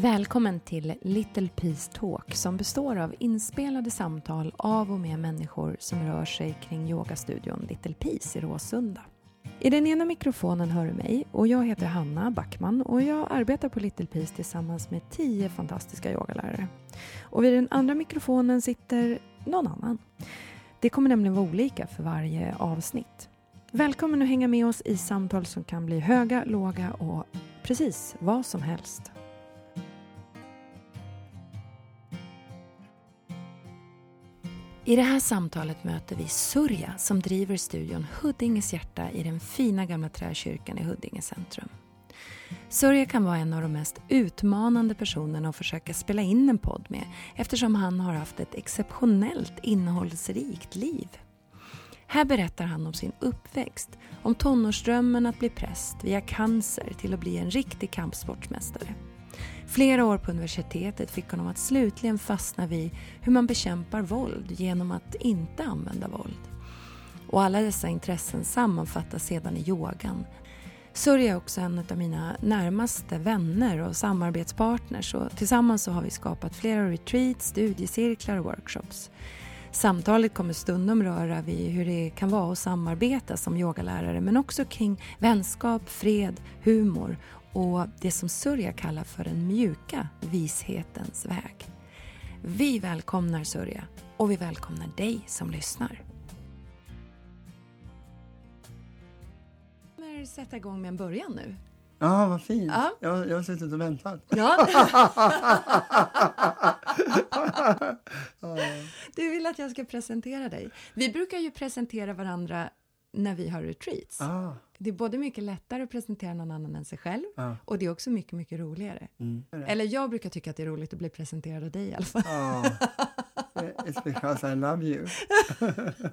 Välkommen till Little Peace Talk som består av inspelade samtal av och med människor som rör sig kring yogastudion Little Peace i Råsunda. I den ena mikrofonen hör du mig och jag heter Hanna Backman och jag arbetar på Little Peace tillsammans med tio fantastiska yogalärare. Och vid den andra mikrofonen sitter någon annan. Det kommer nämligen vara olika för varje avsnitt. Välkommen att hänga med oss i samtal som kan bli höga, låga och precis vad som helst. I det här samtalet möter vi Surja som driver studion Huddinges hjärta i den fina gamla träkyrkan i Huddinge centrum. Surja kan vara en av de mest utmanande personerna att försöka spela in en podd med eftersom han har haft ett exceptionellt innehållsrikt liv. Här berättar han om sin uppväxt, om tonårsdrömmen att bli präst via cancer till att bli en riktig kampsportsmästare. Flera år på universitetet fick honom att slutligen fastna vid hur man bekämpar våld genom att inte använda våld. Och alla dessa intressen sammanfattas sedan i yogan. Surya är också en av mina närmaste vänner och samarbetspartners och tillsammans så har vi skapat flera retreats, studiecirklar och workshops. Samtalet kommer stundom röra vid hur det kan vara att samarbeta som yogalärare men också kring vänskap, fred, humor och det som Surya kallar för den mjuka vishetens väg. Vi välkomnar Surya och vi välkomnar dig som lyssnar. Kommer sätta igång med en början nu. Ja, vad fint. Ja. Jag, jag har suttit och väntat. Ja. Du vill att jag ska presentera dig. Vi brukar ju presentera varandra när vi har retreats. Ah, Det är både mycket lättare att presentera någon annan än sig själv ah, och det är också mycket, mycket roligare. mm. Eller jag brukar tycka att det är roligt att bli presenterad av dig i alla fall. Ah, it's because I love you.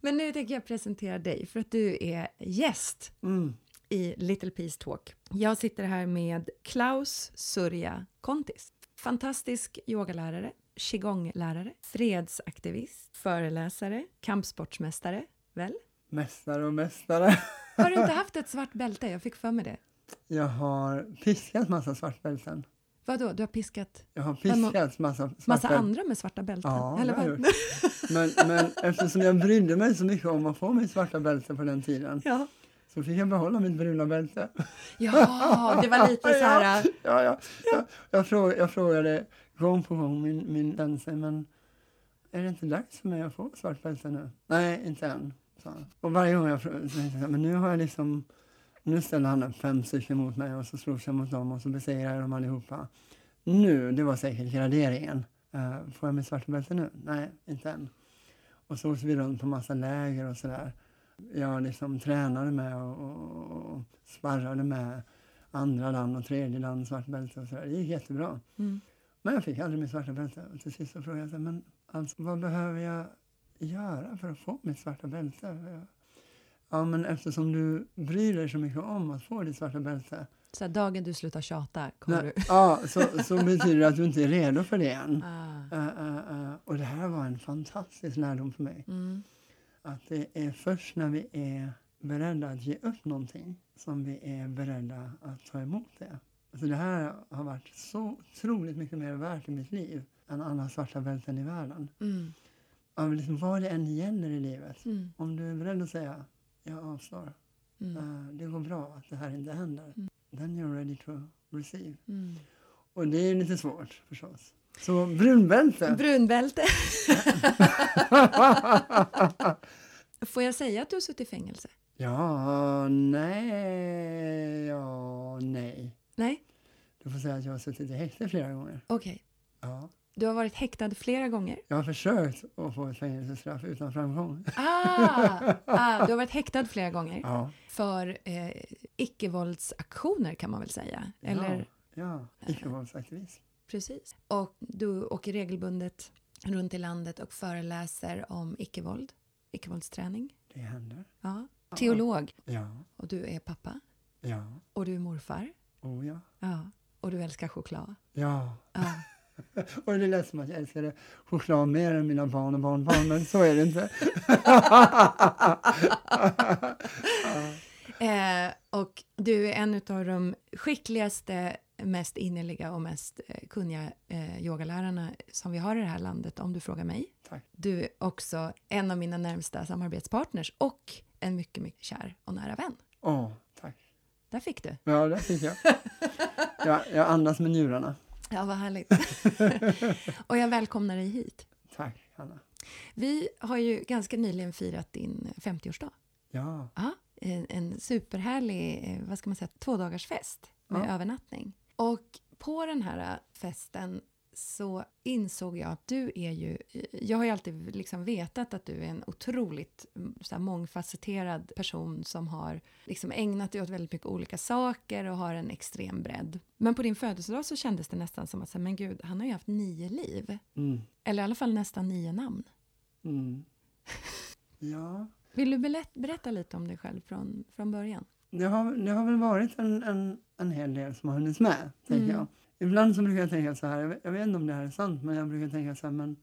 Men nu tänker jag presentera dig för att du är gäst Mm. i Little Peace Talk. Jag sitter här med Klaus Surya Kontis. Fantastisk yogalärare, qigonglärare, fredsaktivist, föreläsare, kampsportsmästare, väl? Mästare och mästare. Har du inte haft ett svart bälte? Jag fick för mig det. Jag har piskat massa svartbälten. Vadå, du har piskat Jag har piskat massa massa andra med svarta bälten? Ja, Eller vad? jag Men, men eftersom jag brydde mig så mycket om att få mitt svarta bälte på den tiden ja. så fick jag behålla mitt bruna bälte. ja, det var lite så här... Ja, ja. Jag, jag, frågade, jag frågade gång på gång min, min sensei, men är det inte dags för mig att få svart bälte nu? Nej, inte än, sa han. Och varje gång jag frågade men nu har jag liksom, nu ställde han upp fem stycken mot mig och så slåss jag mot dem och så besegrade jag dem allihopa. Nu, det var säkert graderingen. Uh, får jag mitt svarta bälte nu? Nej, inte än. Och så åkte vi runt på massa läger och sådär. Jag liksom tränade med och, och, och sparrade med andra land och tredje land svart bälte och sådär. Det gick jättebra. Mm. Men jag fick aldrig mitt svarta bälte. Och till sist så frågade jag men alltså, vad behöver jag göra för att få mitt svarta bälte? Ja, men eftersom du bryr dig så mycket om att få ditt svarta bälte. Så dagen du slutar tjata kommer Nej, du... ja, så, så betyder det att du inte är redo för det än. Ah. Uh, uh, uh, och det här var en fantastisk lärdom för mig. Mm. Att det är först när vi är beredda att ge upp någonting som vi är beredda att ta emot det. Alltså det här har varit så otroligt mycket mer värt i mitt liv än alla svarta bälten i världen. Mm. Av liksom vad det än gäller i livet. Mm. Om du är beredd att säga jag avstår, Mm. eh, det går bra att det här inte händer. Mm. Then you're ready to receive. Mm. Och det är lite svårt förstås. Så brunbälte. Brunbälte. Får jag säga att du har suttit i fängelse? ja, nej, ja, nej. Nej? Du får säga att jag har suttit i häkte flera gånger. Okej. Ja. Du har varit häktad flera gånger. Jag har försökt att få ett fängelsestraff utan framgång. Ah, ah, du har varit häktad flera gånger Ja. för eh, icke-våldsaktioner kan man väl säga? Eller? Ja, icke-våldsaktivism. Precis. Och du åker regelbundet runt i landet och föreläser om icke-våld, icke-våldsträning. Det händer. Ja. Teolog. Ja, Och du är pappa. ja, Och du är morfar. oh ja. Ja. Och du älskar choklad. Ja. Ja. Och det lät som att jag älskade choklad mer än mina barn och barnbarn, men så är det inte. Eh, och du är en av de skickligaste mest innerliga och mest eh, kunniga eh, yogalärarna som vi har i det här landet, om du frågar mig. Tack. Du är också en av mina närmsta samarbetspartners och en mycket, mycket kär och nära vän. Tack. Där fick du. Ja, det fick jag. jag. Jag andas med njurarna. Ja, vad härligt. och jag välkomnar dig hit. Tack, Hanna. Vi har ju ganska nyligen firat din 50-årsdag. Ja, Ja, en, en superhärlig, eh, vad ska man säga, tvådagarsfest med Ja. övernattning. Och på den här festen så insåg jag att du är ju... Jag har ju alltid liksom vetat att du är en otroligt mm, så här, mångfacetterad person som har liksom ägnat dig åt väldigt mycket olika saker och har en extrem bredd. Men på din födelsedag så kändes det nästan som att, så här, men gud, han har ju haft nio liv. mm. Eller i alla fall nästan nio namn. Mm. ja. Vill du berätta, berätta lite om dig själv från, från början? Det har, det har väl varit en, en, en hel del som har hunnits med, tänker Mm. jag. Ibland så brukar jag tänka så här, jag vet, inte om det här är sant, men jag brukar tänka så här, men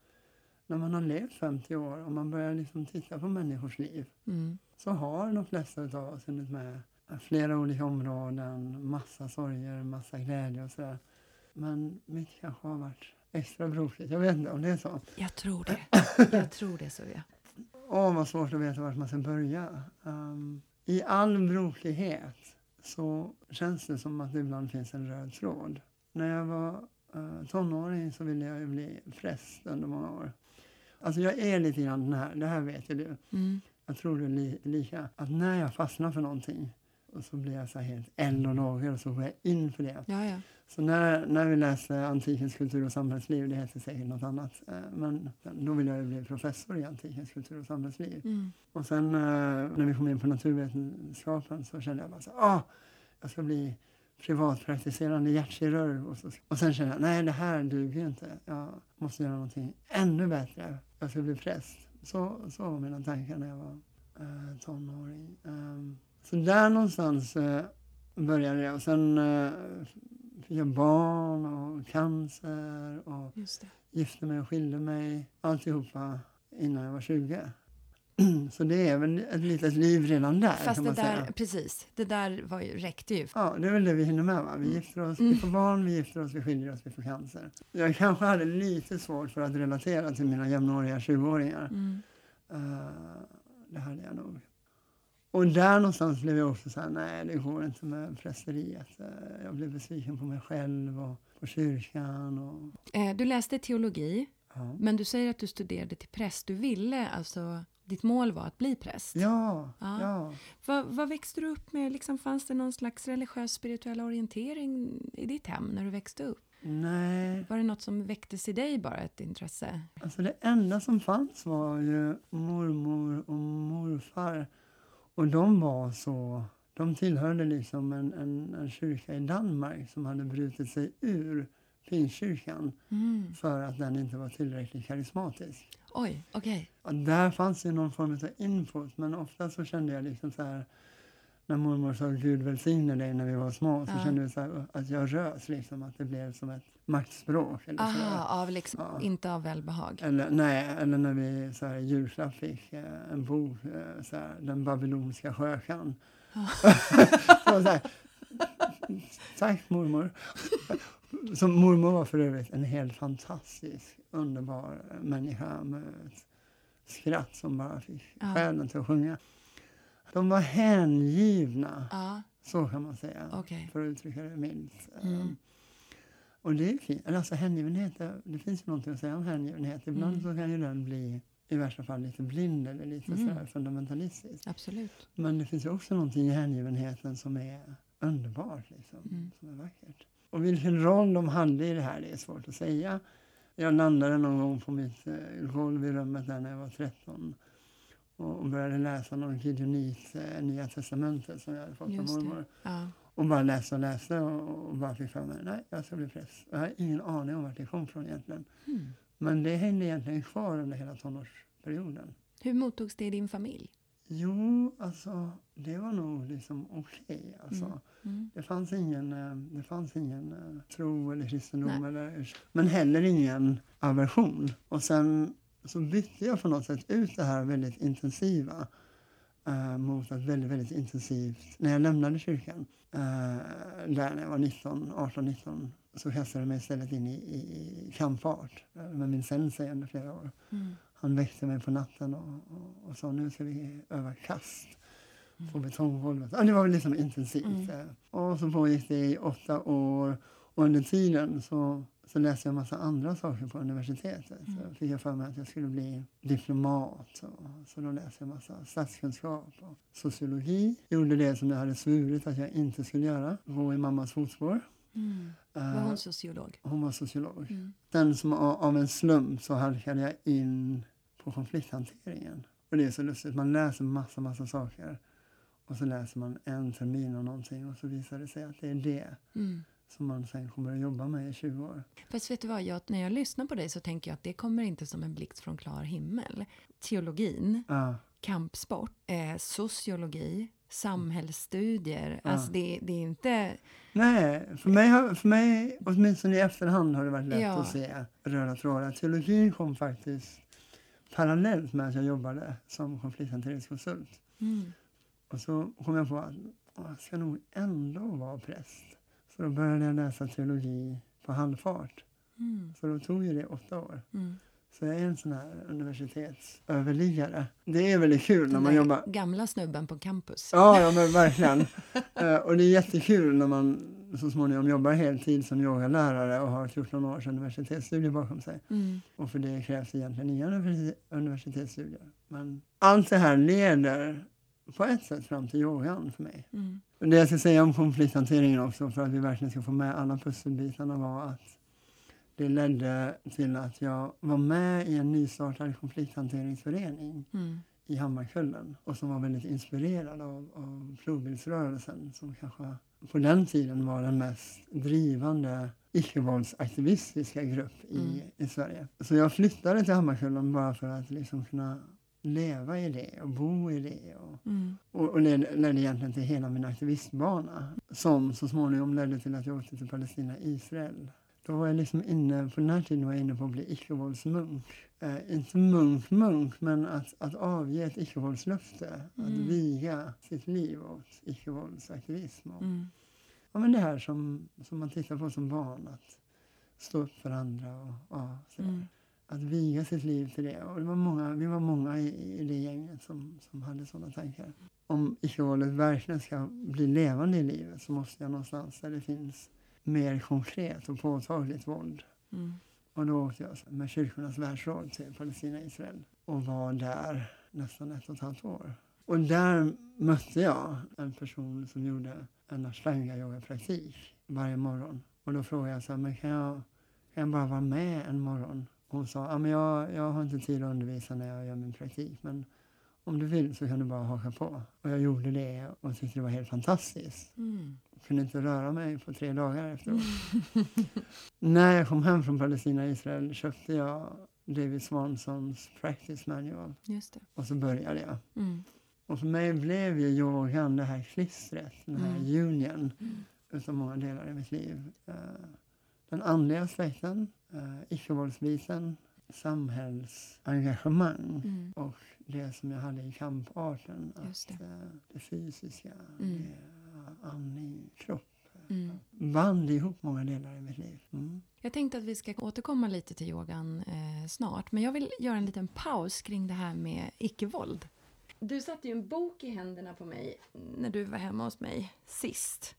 när man har levt 50 år och man börjar liksom titta på människors liv Mm. så har de flesta av oss hunnit med flera olika områden, massa sorger, massa glädje och sådär. Men mitt kanske har varit extra brokigt. Jag vet inte om det är så. Jag tror det. Jag tror det, Surya. Åh, vad svårt att veta vart man ska börja. Ehm, I all brokighet så känns det som att det ibland finns en röd tråd. När jag var uh, tonåring så ville jag bli präst under många år. Alltså jag är lite grann den här, det här vet ju du. Mm. Jag tror är li, lika. Att när jag fastnar för någonting och så blir jag så helt eld och lågor och så går jag in för det. Ja, ja. Så när, när vi läste Antikens kultur och samhällsliv, det heter säkert något annat, eh, men då ville jag ju bli professor i antikens kultur och samhällsliv. Mm. Och sen eh, när vi kom in på naturvetenskapen så kände jag bara så ah, jag ska bli privatpraktiserande hjärtkirurg. Och, så, och sen kände jag, nej det här duger inte. Jag måste göra någonting ännu bättre. Jag ska bli präst. Så, så var mina tankar när jag var eh, tonåring. Ehm, så där någonstans eh, började det. Och sen eh, fick jag barn och cancer och gifte mig och skilde mig. Alltihopa innan jag var 20. Så det är väl ett litet liv redan där Fast det där, säga. precis, det där var ju, räckte ju. Ja, det är väl det vi hinner med va? Vi gifter oss, vi får barn, vi gifter oss, vi skiljer oss, vi får cancer. Jag kanske hade lite svårt för att relatera till mina jämnåriga 20-åringar. Mm. Eh, det hade jag nog. Och där någonstans blev jag också så här, nej det går inte med prästeriet. Eh, jag blev besviken på mig själv och på kyrkan. Och, Eh, du läste teologi, ja. men du säger att du studerade till präst. Du ville alltså, ditt mål var att bli präst. Ja, Ja. ja. Vad, vad växte du upp med? Liksom, fanns det någon slags religiös spirituell orientering i ditt hem när du växte upp? Nej, Var det något som väcktes i dig bara, ett intresse? alltså det enda som fanns var ju mormor och morfar. Och de var så... De tillhörde liksom en, en, en kyrka i Danmark som hade brutit sig ur Pingstkyrkan Mm. för att den inte var tillräckligt karismatisk. Oj, okej. Och där fanns ju någon form av input, men ofta så kände jag liksom så här när mormor sa Gud välsigne dig när vi var små så Ja. kände jag så här, att jag rös liksom, att det blev som ett maktspråk. Eller. Aha, av liksom, Ja. inte av välbehag. Eller, nej, eller när vi så här, i julklapp fick eh, en bok, eh, så här, Den babyloniska skökan. så, så här, Tack mormor. Så mormor var för övrigt en helt fantastisk, underbar människa med ett skratt som bara fick Ja. själen till att sjunga. De var hängivna, Ja, så kan man säga, okej. för att uttrycka det milt. Mm. Um, och det är fint. Alltså hängivenhet, det- finns ju någonting att säga om hängivenhet. Ibland Mm. så kan ju den bli i värsta fall lite blind eller lite Mm. sådär fundamentalistisk. Absolut. Men det finns ju också någonting i hängivenheten som är underbart, liksom, Mm. som är vackert. Och vilken roll de hade i det här, det är svårt att säga. Jag landade någon gång på mitt eh, golv i rummet där när jag var 13 och, började läsa någon Gideonit, eh, Nya Testamentet som jag hade fått av mormor. Ja. Och bara läste och läste och, och bara fick för mig, nej, jag ska bli präst. Jag har ingen aning om vart det kom från egentligen. Mm. Men det hängde egentligen kvar under hela tonårsperioden. Hur mottogs det i din familj? Jo, alltså det var nog liksom okej. alltså. Mm. Mm. Det fanns ingen, eh, det fanns ingen eh, tro eller kristendom, Nej. eller, men heller ingen aversion. Och sen så bytte jag på något sätt ut det här väldigt intensiva eh, mot att väldigt, väldigt intensivt, när jag lämnade kyrkan, eh, där när jag var 19, 18, 19, så kastade jag mig istället in i, i, i kampart eh, med min sensei under flera år. Mm. Han väckte mig på natten och, och, och sa nu ska vi öva kast på betonggolvet. Ja, det var liksom intensivt. Mm. eh. Och så pågick det i åtta år och under tiden så, så läste jag en massa andra saker på universitetet. Så fick jag för mig att jag skulle bli diplomat. Och, så då läste jag en massa statskunskap och sociologi. Gjorde det som jag hade svurit att jag inte skulle göra, gå i mammas fotspår. Mm. Eh, Var hon sociolog? hon var sociolog. Mm. Sen som av av en slump så halkade jag in på konflikthanteringen. Och det är så lustigt, man läser massa, massa saker. Och så läser man en termin av någonting och så visar det sig att det är det Mm. som man sen kommer att jobba med i 20 år. Fast vet du vad, jag, när jag lyssnar på dig så tänker jag att det kommer inte som en blixt från klar himmel. Teologin, Ja, kampsport, eh, sociologi, samhällsstudier. Ja. Alltså det, det är inte... Nej, för mig, har, för mig, åtminstone i efterhand, har det varit lätt Ja. att se röda trådar. Teologin kom faktiskt parallellt med att jag jobbade som konflikthanteringskonsult. Mm. Och så kom jag på att "Åh, jag ska nog ändå vara präst. Så då började jag läsa teologi på halvfart. Mm. Så då tog ju det åtta år. Mm. Så jag är en sån här universitetsöverliggare. Det är väldigt kul när Den man där jobbar... gamla snubben på campus. Ja, ja men verkligen. Eh, och det är jättekul när man så småningom jobbar heltid som yogalärare och har 14 års universitetsstudier bakom sig. Mm. Och för det krävs egentligen inga universi- universitetsstudier. Men allt det här leder på ett sätt fram till yogan för mig. Mm. Det jag ska säga om konflikthanteringen också, för att vi verkligen ska få med alla pusselbitarna, var att det ledde till att jag var med i en nystartad konflikthanteringsförening Mm. i Hammarkullen och som var väldigt inspirerad av, av plogbildsrörelsen som kanske på den tiden var den mest drivande icke-våldsaktivistiska grupp i, Mm. i Sverige. Så jag flyttade till Hammarkullen bara för att liksom kunna leva i det och bo i det. Och, Mm. och, och det ledde egentligen till hela min aktivistbana som så småningom ledde till att jag åkte till Palestina-Israel. Då var jag liksom inne, på den här tiden var jag inne på att bli icke-våldsmunk. Eh, inte munk-munk, men att, att avge ett icke-våldslöfte. Att Mm. viga sitt liv åt icke-våldsaktivism. Och, Mm. ja, men det här som, som man tittar på som barn, att stå upp för andra och ja, sådär. Mm. Att viga sitt liv till det. Och det var många, vi var många i, i det gänget som, som hade sådana tankar. Om icke-våldet verkligen ska bli levande i livet så måste jag någonstans där det finns mer konkret och påtagligt våld. Mm. Och då åkte jag med Kyrkornas världsråd till Palestina-Israel och var där nästan ett och ett halvt år. Och där mötte jag en person som gjorde en ashtanga-yoga-praktik varje morgon. Och då frågade jag så här, men kan jag, kan jag bara vara med en morgon? Och hon sa, ja, men jag, jag har inte tid att undervisa när jag gör min praktik, men om du vill så kan du bara haka på. Och jag gjorde det och tyckte det var helt fantastiskt. Mm. Jag kunde inte röra mig på tre dagar efteråt. När jag kom hem från Palestina-Israel köpte jag David Swansons Practice Manual Just det. och så började jag. Mm. Och för mig blev ju yogan det här klistret, den här Mm. union Mm. utav många delar i mitt liv. Eh, Den andliga aspekten, uh, icke-våldsbiten, samhällsengagemang Mm. och det som jag hade i kamparten, att det. eh, det fysiska, Mm. det andning, kropp Mm. band ihop många delar i mitt liv. Mm. Jag tänkte att vi ska återkomma lite till yogan eh, snart, men jag vill göra en liten paus kring det här med icke-våld. Du satte ju en bok i händerna på mig när du var hemma hos mig sist.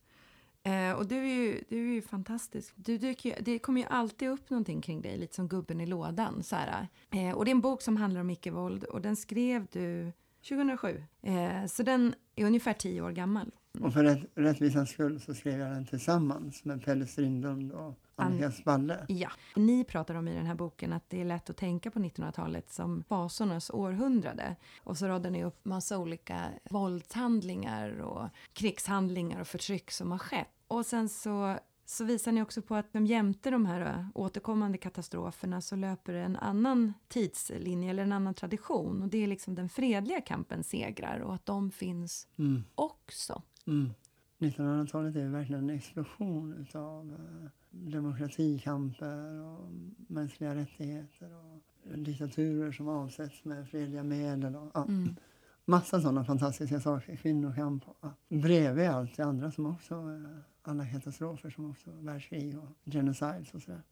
Eh, och du är ju, du är ju fantastisk. Du dyker, ju- det kommer ju alltid upp någonting kring dig, lite som gubben i lådan. Så här. Eh, och det är en bok som handlar om icke-våld och den skrev du 2007. Eh, så den är ungefär tio år gammal. Och för rätt, rättvisans skull så skrev jag den tillsammans med Pelle Strindlund och Annika Spalle. Ja. Ni pratar om i den här boken att det är lätt att tänka på 1900-talet som fasornas århundrade. Och så radar ni upp massa olika våldshandlingar och krigshandlingar och förtryck som har skett. Och sen så, så visar ni också på att de jämte de här äh, återkommande katastroferna så löper en annan tidslinje eller en annan tradition. Och det är liksom den fredliga kampen segrar och att de finns Mm. också. Mm. 1900-talet är verkligen en explosion av eh, demokratikamper och mänskliga rättigheter och diktaturer som avsätts med fredliga medel. Och, ja, Mm. Massa sådana fantastiska saker. Kvinnokamp. och- Bredvid allt det andra som också, eh, alla katastrofer som också, världskrig och genocides och sådär.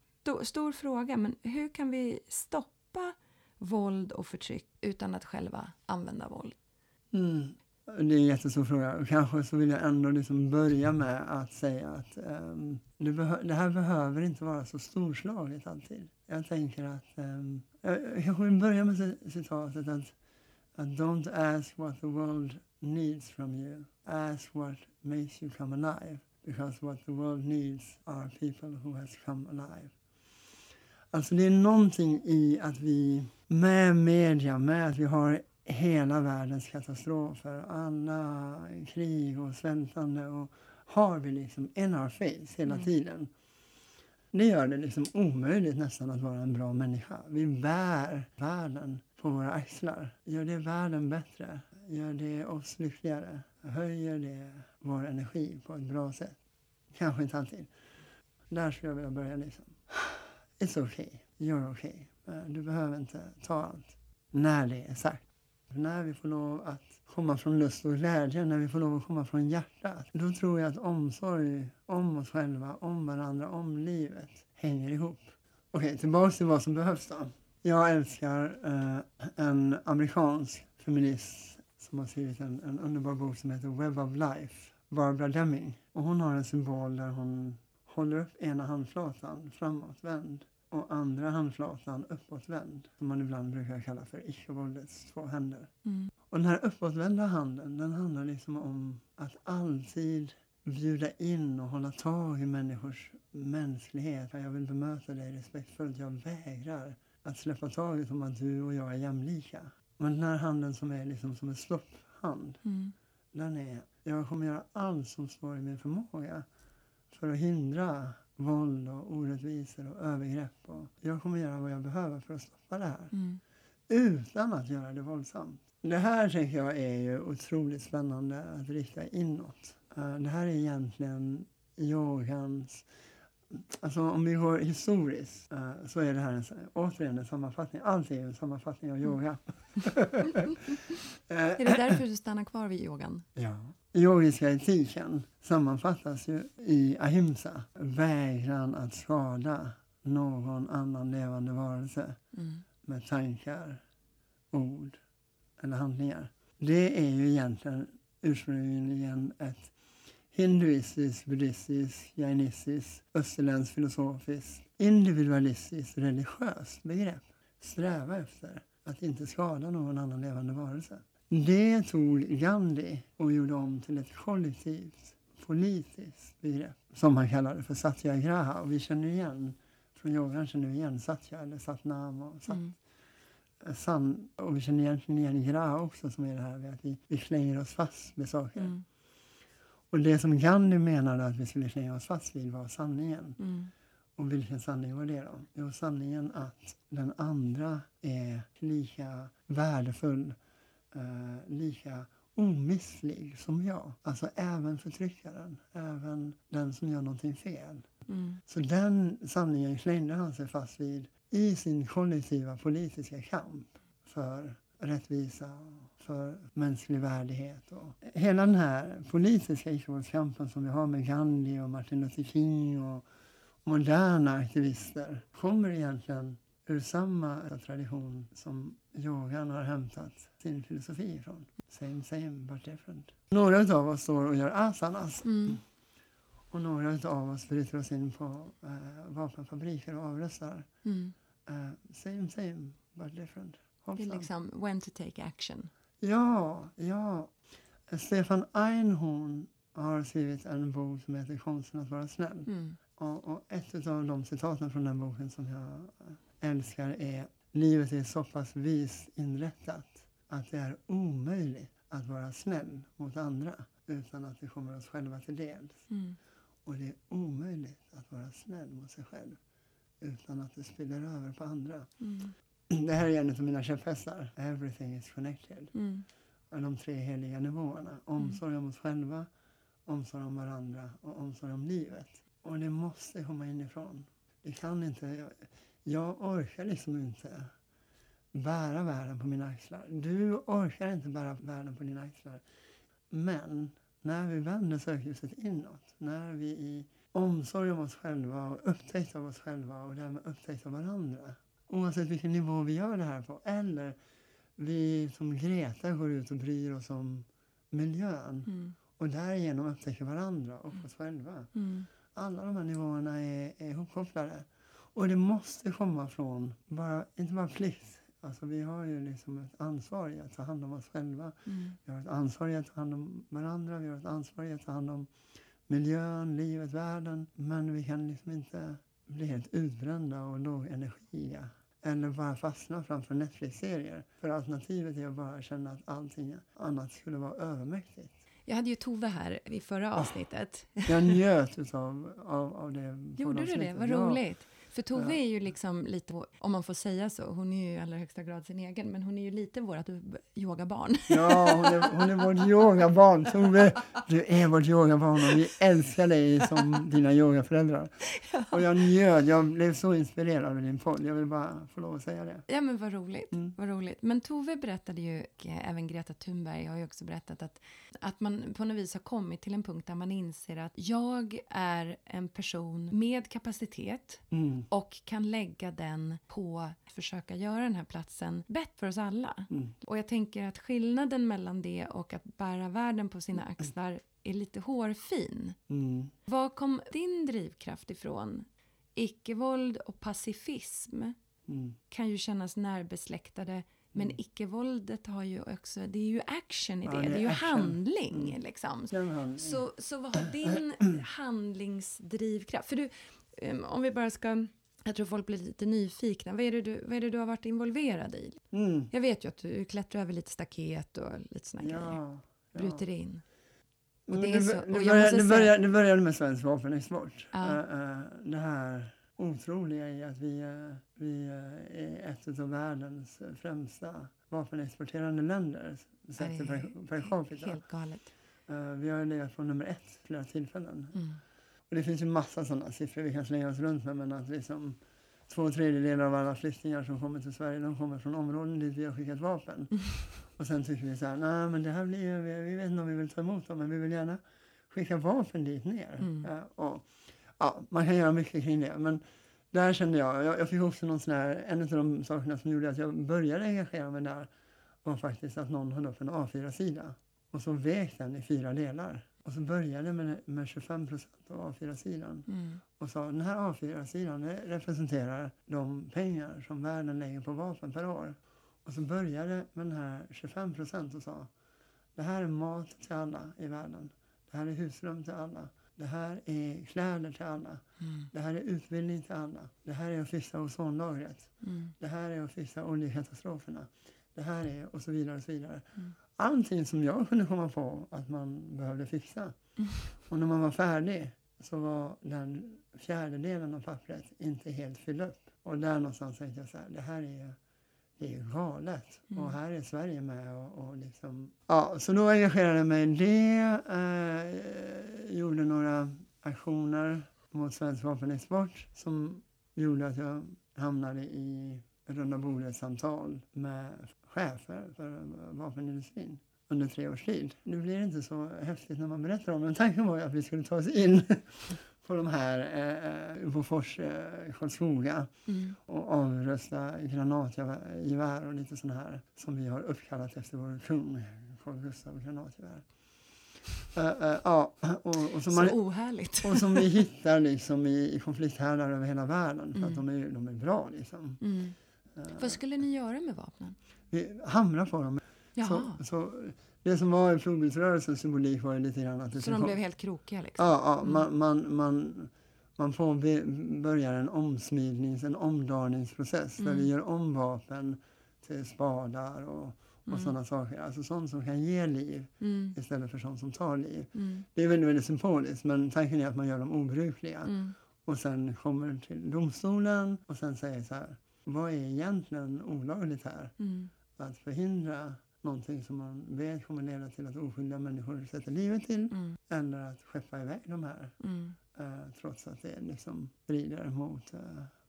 Stor fråga, men hur kan vi stoppa våld och förtryck utan att själva använda våld? Mm. Det är en jättestor fråga. Och Kanske så vill jag ändå liksom börja med att säga att um, det, det här behöver inte vara så storslaget alltid. Jag tänker att... Um, jag, kanske vill börja med citatet att, att Don't ask what the world needs from you. Ask what makes you come alive. Because what the world needs are people who has come alive. Alltså det är någonting i att vi med media, med att vi har hela världens katastrofer, alla krig och svältande och har vi liksom in our face hela Mm. tiden. Det gör det liksom omöjligt nästan att vara en bra människa. Vi bär världen på våra axlar. Gör det världen bättre? Gör det oss lyckligare? Höjer det vår energi på ett bra sätt? Kanske inte alltid. Där skulle jag vilja börja liksom. It's okay. You're okay. Eh, Du behöver inte ta allt. När det är sagt. När vi får lov att komma från lust och glädje, när vi får lov att komma från hjärtat, då tror jag att omsorg om oss själva, om varandra, om livet hänger ihop. Okej, tillbaks till vad som behövs då. Jag älskar eh, en amerikansk feminist som har skrivit en, en underbar bok som heter Web of Life, Barbara Deming. Och hon har en symbol där hon håller upp ena handflatan framåtvänd och andra handflatan uppåtvänd, som man ibland brukar kalla för icke-våldets två händer. Mm. Och den här uppåtvända handen, den handlar liksom om att alltid bjuda in och hålla tag i människors mänsklighet. Jag vill bemöta dig respektfullt. Jag vägrar att släppa taget om att du och jag är jämlika. Men den här handen som är liksom som en stopphand, Mm. den är, jag kommer göra allt som står i min förmåga för att hindra våld och orättvisor och övergrepp. Och jag kommer göra vad jag behöver för att stoppa det här Mm. utan att göra det våldsamt. Det här tänker jag är ju otroligt spännande att rikta inåt. Eh, Det här är egentligen yogans... Alltså om vi går historiskt eh, så är det här en, återigen en sammanfattning. Allt är ju en sammanfattning av yoga. Eh, Är det därför du stannar kvar vid yogan? Ja. Yogiska etiken sammanfattas ju i ahimsa, vägran att skada någon annan levande varelse Mm. med tankar, ord eller handlingar. Det är ju egentligen ursprungligen ett hinduistiskt, buddhistiskt, jainistiskt, österländskt filosofiskt, individualistiskt, religiöst begrepp. Sträva efter att inte skada någon annan levande varelse. Det tog Gandhi och gjorde om till ett kollektivt politiskt begrepp som han kallade för satyagraha. Och vi känner igen, från yogan känner vi igen satya eller satnam och sat, Mm. san. Och vi känner egentligen igen graha också som är det här med att vi, vi slänger oss fast med saker. Mm. Och det som Gandhi menade att vi skulle slänga oss fast vid var sanningen. Mm. Och vilken sanning var det då? Jo, sanningen att den andra är lika värdefull, eh, lika omisslig som jag. Alltså även förtryckaren, även den som gör någonting fel. Mm. Så den sanningen klängde han sig fast vid i sin kollektiva politiska kamp för rättvisa för mänsklig värdighet. Och hela den här politiska icke-våldskampen som vi har med Gandhi och Martin Luther King och moderna aktivister kommer egentligen ur samma tradition som yogan har hämtat sin filosofi ifrån. Same, same, but different. Några av oss står och gör asanas Mm. och några av oss bryter oss in på eh, vapenfabriker och avrustar. Mm. Eh, same, same, but different. Det är Hoppsan. liksom when to take action. Ja, ja. Stefan Einhorn har skrivit en bok som heter Konsten att vara snäll. Mm. Och, och ett av de citaten från den boken som jag älskar är Livet är så pass vist inrättat att det är omöjligt att vara snäll mot andra utan att det kommer oss själva till dels. Mm. Och det är omöjligt att vara snäll mot sig själv utan att det spiller över på andra. Mm. Det här är en av mina käpphästar. Everything is connected. Mm. De tre heliga nivåerna. Omsorg om oss själva, omsorg om varandra och omsorg om livet. Och det måste komma inifrån. Det kan inte... Jag, orkar liksom inte bära världen på mina axlar. Du orkar inte bära världen på dina axlar. Men när vi vänder sökljuset inåt, när vi i omsorg om oss själva och upptäckt av oss själva och därmed upptäckt av varandra, oavsett vilken nivå vi gör det här på, eller vi som Greta går ut och bryr oss om miljön Mm. och därigenom upptäcker varandra och oss själva. Mm. Alla de här nivåerna är, är ihopkopplade. Och det måste komma från, bara, inte bara plikt. Alltså vi har ju liksom ett ansvar i att ta hand om oss själva. Mm. Vi har ett ansvar i att ta hand om varandra. Vi har ett ansvar i att ta hand om miljön, livet, världen. Men vi kan liksom inte bli helt utbrända och lågenergiga. Eller bara fastna framför Netflix-serier. För alternativet är att bara känna att allting annat skulle vara övermäktigt. Jag hade ju Tove här i förra Ah. avsnittet. Jag njöt utav, av, av det. Gjorde du det? Vad Ja. För Tove är ju liksom lite, om man får säga så, hon är ju i allra högsta grad sin egen, men hon är ju lite vårt yogabarn. Ja, hon är, hon är vårt yogabarn. Tove, du är vårt yogabarn och vi älskar dig som dina yogaföräldrar. Och jag njöt, jag blev så inspirerad av din podd. Jag vill bara få lov att säga det. Ja, men vad roligt. Mm. Vad roligt. Men Tove berättade ju, och även Greta Thunberg har ju också berättat att, att man på något vis har kommit till en punkt där man inser att jag är en person med kapacitet Mm, och kan lägga den på att försöka göra den här platsen bättre för oss alla. mm, Och jag tänker att skillnaden mellan det och att bära världen på sina axlar är lite hårfin. mm. Var kom din drivkraft ifrån? Icke-våld och pacifism Mm. kan ju kännas närbesläktade men icke-våldet har ju också, det är ju action i Ja, det, det är det är ju action. handling Mm. liksom. Den han- Så, så vad har din handlingsdrivkraft? För du, om vi bara ska, jag tror folk blir lite nyfikna, vad är det du, vad är det du har varit involverad i? Mm. Jag vet ju att du klättrar över lite staket och lite grejer. Ja, ja. Bryter in. Och det så- det, och det, jag började, måste det, säga- började, det började med svensk vapenexport. Ja. Eh, eh, det här otroliga i att vi, eh, vi är ett av världens främsta vapenexporterande länder sett per, per capita. Helt galet. Vi har legat på nummer ett flera tillfällen. Mm. Och det finns ju massa sådana siffror vi kan slänga oss runt med men att liksom två tredjedelar av alla flyktingar som kommer till Sverige de kommer från områden dit vi har skickat vapen. Och sen tycker vi så här, nej men det här blir ju, vi, vi vet inte om vi vill ta emot dem men vi vill gärna skicka vapen dit ner. Mm. Ja, och, ja, man kan göra mycket kring det men där kände jag, jag, jag fick också någon sån här, en av de sakerna som gjorde att jag började engagera mig där var faktiskt att någon höll upp en A4-sida och så vek den i fyra delar. Och så började med, med 25 procent av A4-sidan Mm. och sa den här A4-sidan det representerar de pengar som världen lägger på vapen per år. Och så började med den här 25 procent och sa det här är mat till alla i världen. Det här är husrum till alla. Det här är kläder till alla. Mm. Det här är utbildning till alla. Det här är att fixa ozonlagret. Mm. Det här är att fixa oljekatastroferna. Det här är och så vidare och så vidare. Mm. Allting som jag kunde komma på att man behövde fixa. Och när man var färdig så var den fjärdedelen av pappret inte helt fylld upp. Och där någonstans tänkte jag så här, det här är det är galet. Mm. Och här är Sverige med och, och liksom... Ja, så då engagerade jag mig i det. Eh, gjorde några aktioner mot svensk vapenexport som gjorde att jag hamnade i runda bordet-samtal med chefer för vapenindustrin under tre års tid. Nu blir det inte så häftigt när man berättar om det, men tanken var ju att vi skulle ta oss in på de här eh, Bofors, eh, Karlskoga Mm. och avrösta granatgevär och lite sådana här som vi har uppkallat efter vår kung, Carl Gustaf granatgevär. Eh, eh, ja, och, och, som man, Så ohärligt. och som vi hittar liksom i, i konflikthärdar över hela världen för att Mm. de är, de är bra liksom. Mm. Eh, Vad skulle ni göra med vapnen? Vi hamrar på dem. Jaha, Så, så, så det som var i flodbildsrörelsens symbolik var ju lite grann att det ska de kom- blev helt krokiga liksom? Ja, ja Mm. man, man, man, man påbörjar en omsmidnings, en omdaningsprocess där Mm. vi gör om vapen till spadar och, och Mm. sådana saker. Alltså sånt som kan ge liv Mm. istället för sånt som tar liv. Mm. Det är väldigt, väldigt symboliskt men tanken är att man gör dem obrukliga Mm. och sen kommer till domstolen och sen säger så här, vad är egentligen olagligt här? Mm. Att förhindra någonting som man vet kommer leda till att oskyldiga människor sätter livet till Mm. eller att skeppa iväg de här Mm. eh, trots att det liksom strider mot eh,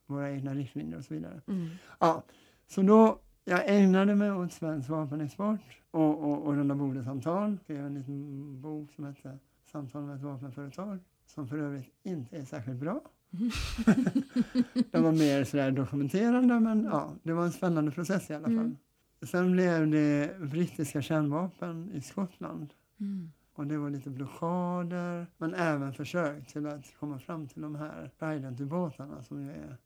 våra egna riktlinjer och så vidare. Mm. Ja, så då jag ägnade mig åt svensk vapenexport och, och, och runda bordet-samtal. Jag skrev en liten bok som hette Samtal med ett vapenföretag som för övrigt inte är särskilt bra. Den var mer sådär dokumenterande, men ja, det var en spännande process i alla fall. Sen blev det brittiska kärnvapen i Skottland. Mm. Och det var lite blockader, men även försök till att komma fram till de här Trident-ubåtarna som ju är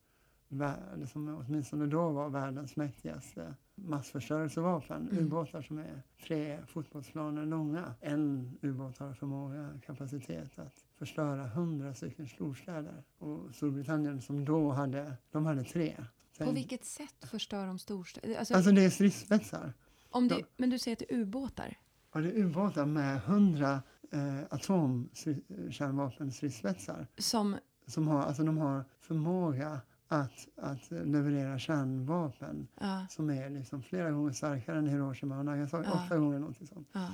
värld, som åtminstone då var världens mäktigaste massförstörelsevapen. Mm. Ubåtar som är tre fotbollsplaner långa. En ubåt har förmåga, kapacitet att förstöra hundra stycken storstäder. Och Storbritannien som då hade, de hade tre. På vilket sätt förstör de storstäder? Alltså, Alltså det är stridsspetsar. om det, ja. men du säger att det är ubåtar? Och det är ubåtar med hundra eh, atomkärnvapenstridsspetsar. Som, Som har, alltså de har förmåga att, att leverera kärnvapen ja, som är liksom flera gånger starkare än Hiroshima och Nagasaki. Ja. Åtta gånger någonting sånt. ja.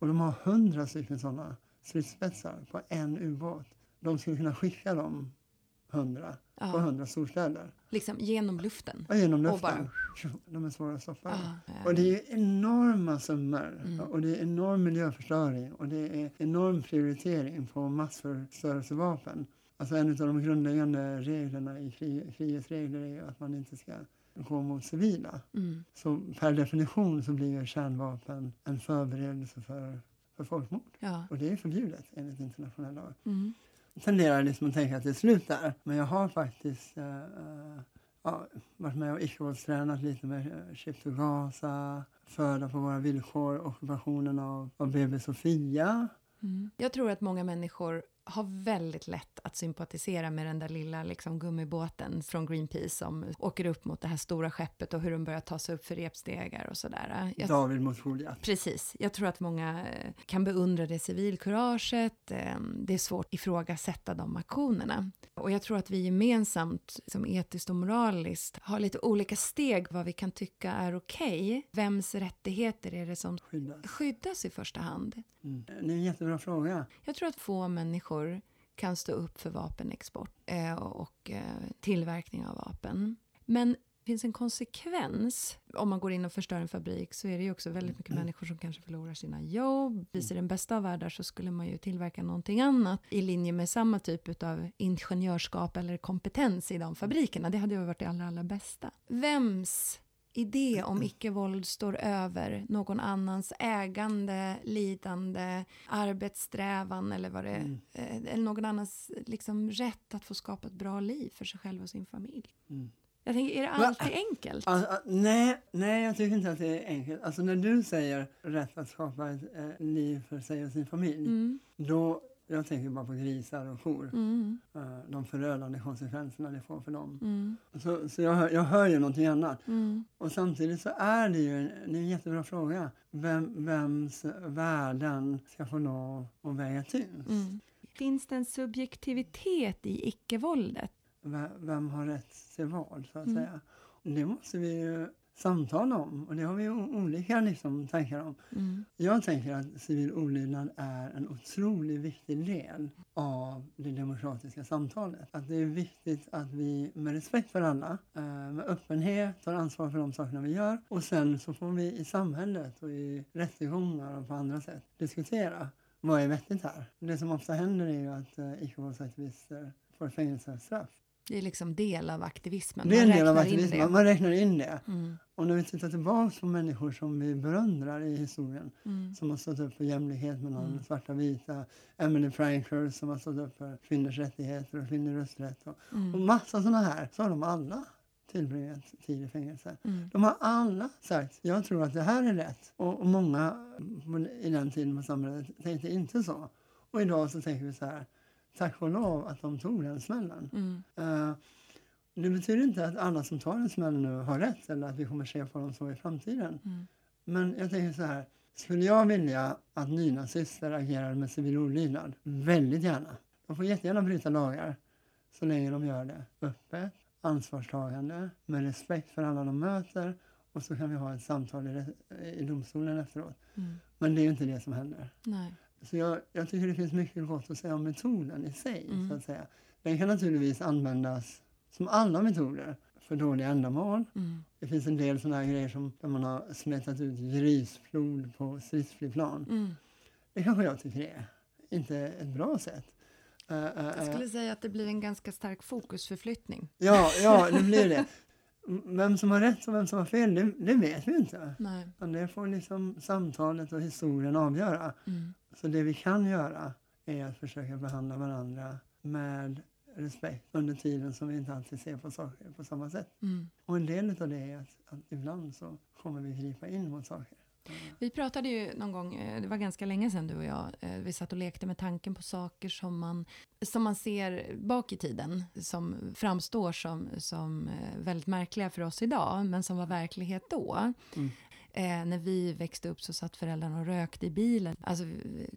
Och de har hundra stycken sådana stridsspetsar på en ubåt. De skulle kunna skicka dem hundra på ja. hundra storstäder. Liksom genom luften? Och genom Och luften. De är svåra att stoppa. Ja. Och det är enorma summor Mm. och det är enorm miljöförstöring och det är enorm prioritering på massförstörelsevapen. Alltså en av de grundläggande reglerna i krig, krigets regler är ju att man inte ska gå mot civila. Mm. Så per definition så blir ju kärnvapen en förberedelse för, för folkmord. Ja. Och det är förbjudet enligt internationell lag. Mm. Jag tenderar liksom att tänka att det är slut där. Men jag har faktiskt eh, eh ja, varit med och icke-våldstränat lite med eh, Ship to Gaza, Föda på våra villkor, ockupationen av, av BB Sofia. Mm. Jag tror att många människor har väldigt lätt att sympatisera med den där lilla liksom, gummibåten från Greenpeace som åker upp mot det här stora skeppet och hur de börjar ta sig upp för repstegar och sådär. Jag, David mot Goliat. Precis. Jag tror att många eh, kan beundra det civilkuraget. eh, Det är svårt att ifrågasätta de aktionerna. Och jag tror att vi gemensamt, som etiskt och moraliskt, har lite olika steg vad vi kan tycka är okej. Vems rättigheter är det som Skyddas. skyddas i första hand? Mm. Det är en jättebra fråga. Jag tror att få människor kan stå upp för vapenexport eh, och eh, tillverkning av vapen. Men det finns en konsekvens. Om man går in och förstör en fabrik så är det ju också väldigt mycket människor som kanske förlorar sina jobb. I den bästa av världar så skulle man ju tillverka någonting annat i linje med samma typ av ingenjörskap eller kompetens i de fabrikerna. Det hade ju varit det allra, allra bästa. Vems idé om icke-våld står över någon annans ägande, lidande, arbetssträvan eller vad det Mm. eh, eller någon annans liksom, rätt att få skapa ett bra liv för sig själv och sin familj. Mm. Jag tänker, är det Va? alltid enkelt? Alltså, ah, nej, nej, jag tycker inte att det är enkelt. Alltså när du säger rätt att skapa ett eh, liv för sig och sin familj, Mm, då, jag tänker bara på grisar och kor. mm, Eh, de förödande konsekvenserna det får för dem. mm, Så, så jag, hör, jag hör ju någonting annat. mm, Och samtidigt så är det ju en, det är en jättebra fråga. Vem, vems värden ska få lov att väga tyngst? mm. Finns det en subjektivitet i icke-våldet? Ve- Vem har rätt till vad, så att Mm. säga. Det måste vi ju samtala om och det har vi olika liksom, tankar om. Mm, Jag tänker att civil olydnad är en otroligt viktig del av det demokratiska samtalet. Att det är viktigt att vi med respekt för alla, eh, med öppenhet tar ansvar för de sakerna vi gör och sen så får vi i samhället och i rättegångar och på andra sätt diskutera vad är vettigt här. Det som ofta händer är ju att eh, icke-våldsaktivister får fängelsestraff. Det är liksom del av aktivismen. Det är en del av aktivismen, man räknar in det. Mm, Och när vi tittar tillbaka på människor som vi berömrar i historien mm, som har stått upp för jämlikhet mellan Mm. svarta och vita. Emily Frankel som har stått upp för kvinnors rättigheter och kvinnors rösträtt. Och, och mm, massa sådana här. Så har de alla tillbringat tid i fängelse. mm, De har alla sagt jag tror att det här är rätt. Och, och många i den tiden på samhället tänkte inte så. Och idag så tänker vi så här. Tack och lov att de tog den smällen. mm, Eh, det betyder inte att alla som tar en smäll nu har rätt eller att vi kommer se på dem så i framtiden. mm, Men jag tänker så här. Skulle jag vilja att nynazister agerade med civil olydnad? Väldigt gärna. De får jättegärna bryta lagar så länge de gör det öppet, ansvarstagande, med respekt för alla de möter och så kan vi ha ett samtal i, i domstolen efteråt. mm. Men det är ju inte det som händer. Nej. Så jag, jag tycker det finns mycket gott att säga om metoden i sig. Mm. Så att säga. Den kan naturligtvis användas som alla metoder för dåliga ändamål. Mm. Det finns en del sådana här grejer som där man har smetat ut grisflod på stridsflygplan. Mm. Det kanske jag tycker är inte ett bra sätt. Jag skulle säga att det blir en ganska stark fokusförflyttning. Ja, ja, det blir det. Vem som har rätt och vem som har fel, det, det vet vi inte. Nej. Men det får liksom samtalet och historien avgöra. Mm. Så det vi kan göra är att försöka behandla varandra med respekt under tiden som vi inte alltid ser på saker på samma sätt. Mm. Och en del av det är att, att ibland så kommer vi gripa in mot saker. Vi pratade ju någon gång, eh, det var ganska länge sedan du och jag, eh, vi satt och lekte med tanken på saker som man, som man ser bak i tiden, som framstår som, som eh, väldigt märkliga för oss idag, men som var verklighet då. Mm. Eh, när vi växte upp så satt föräldrarna och rökte i bilen. Alltså,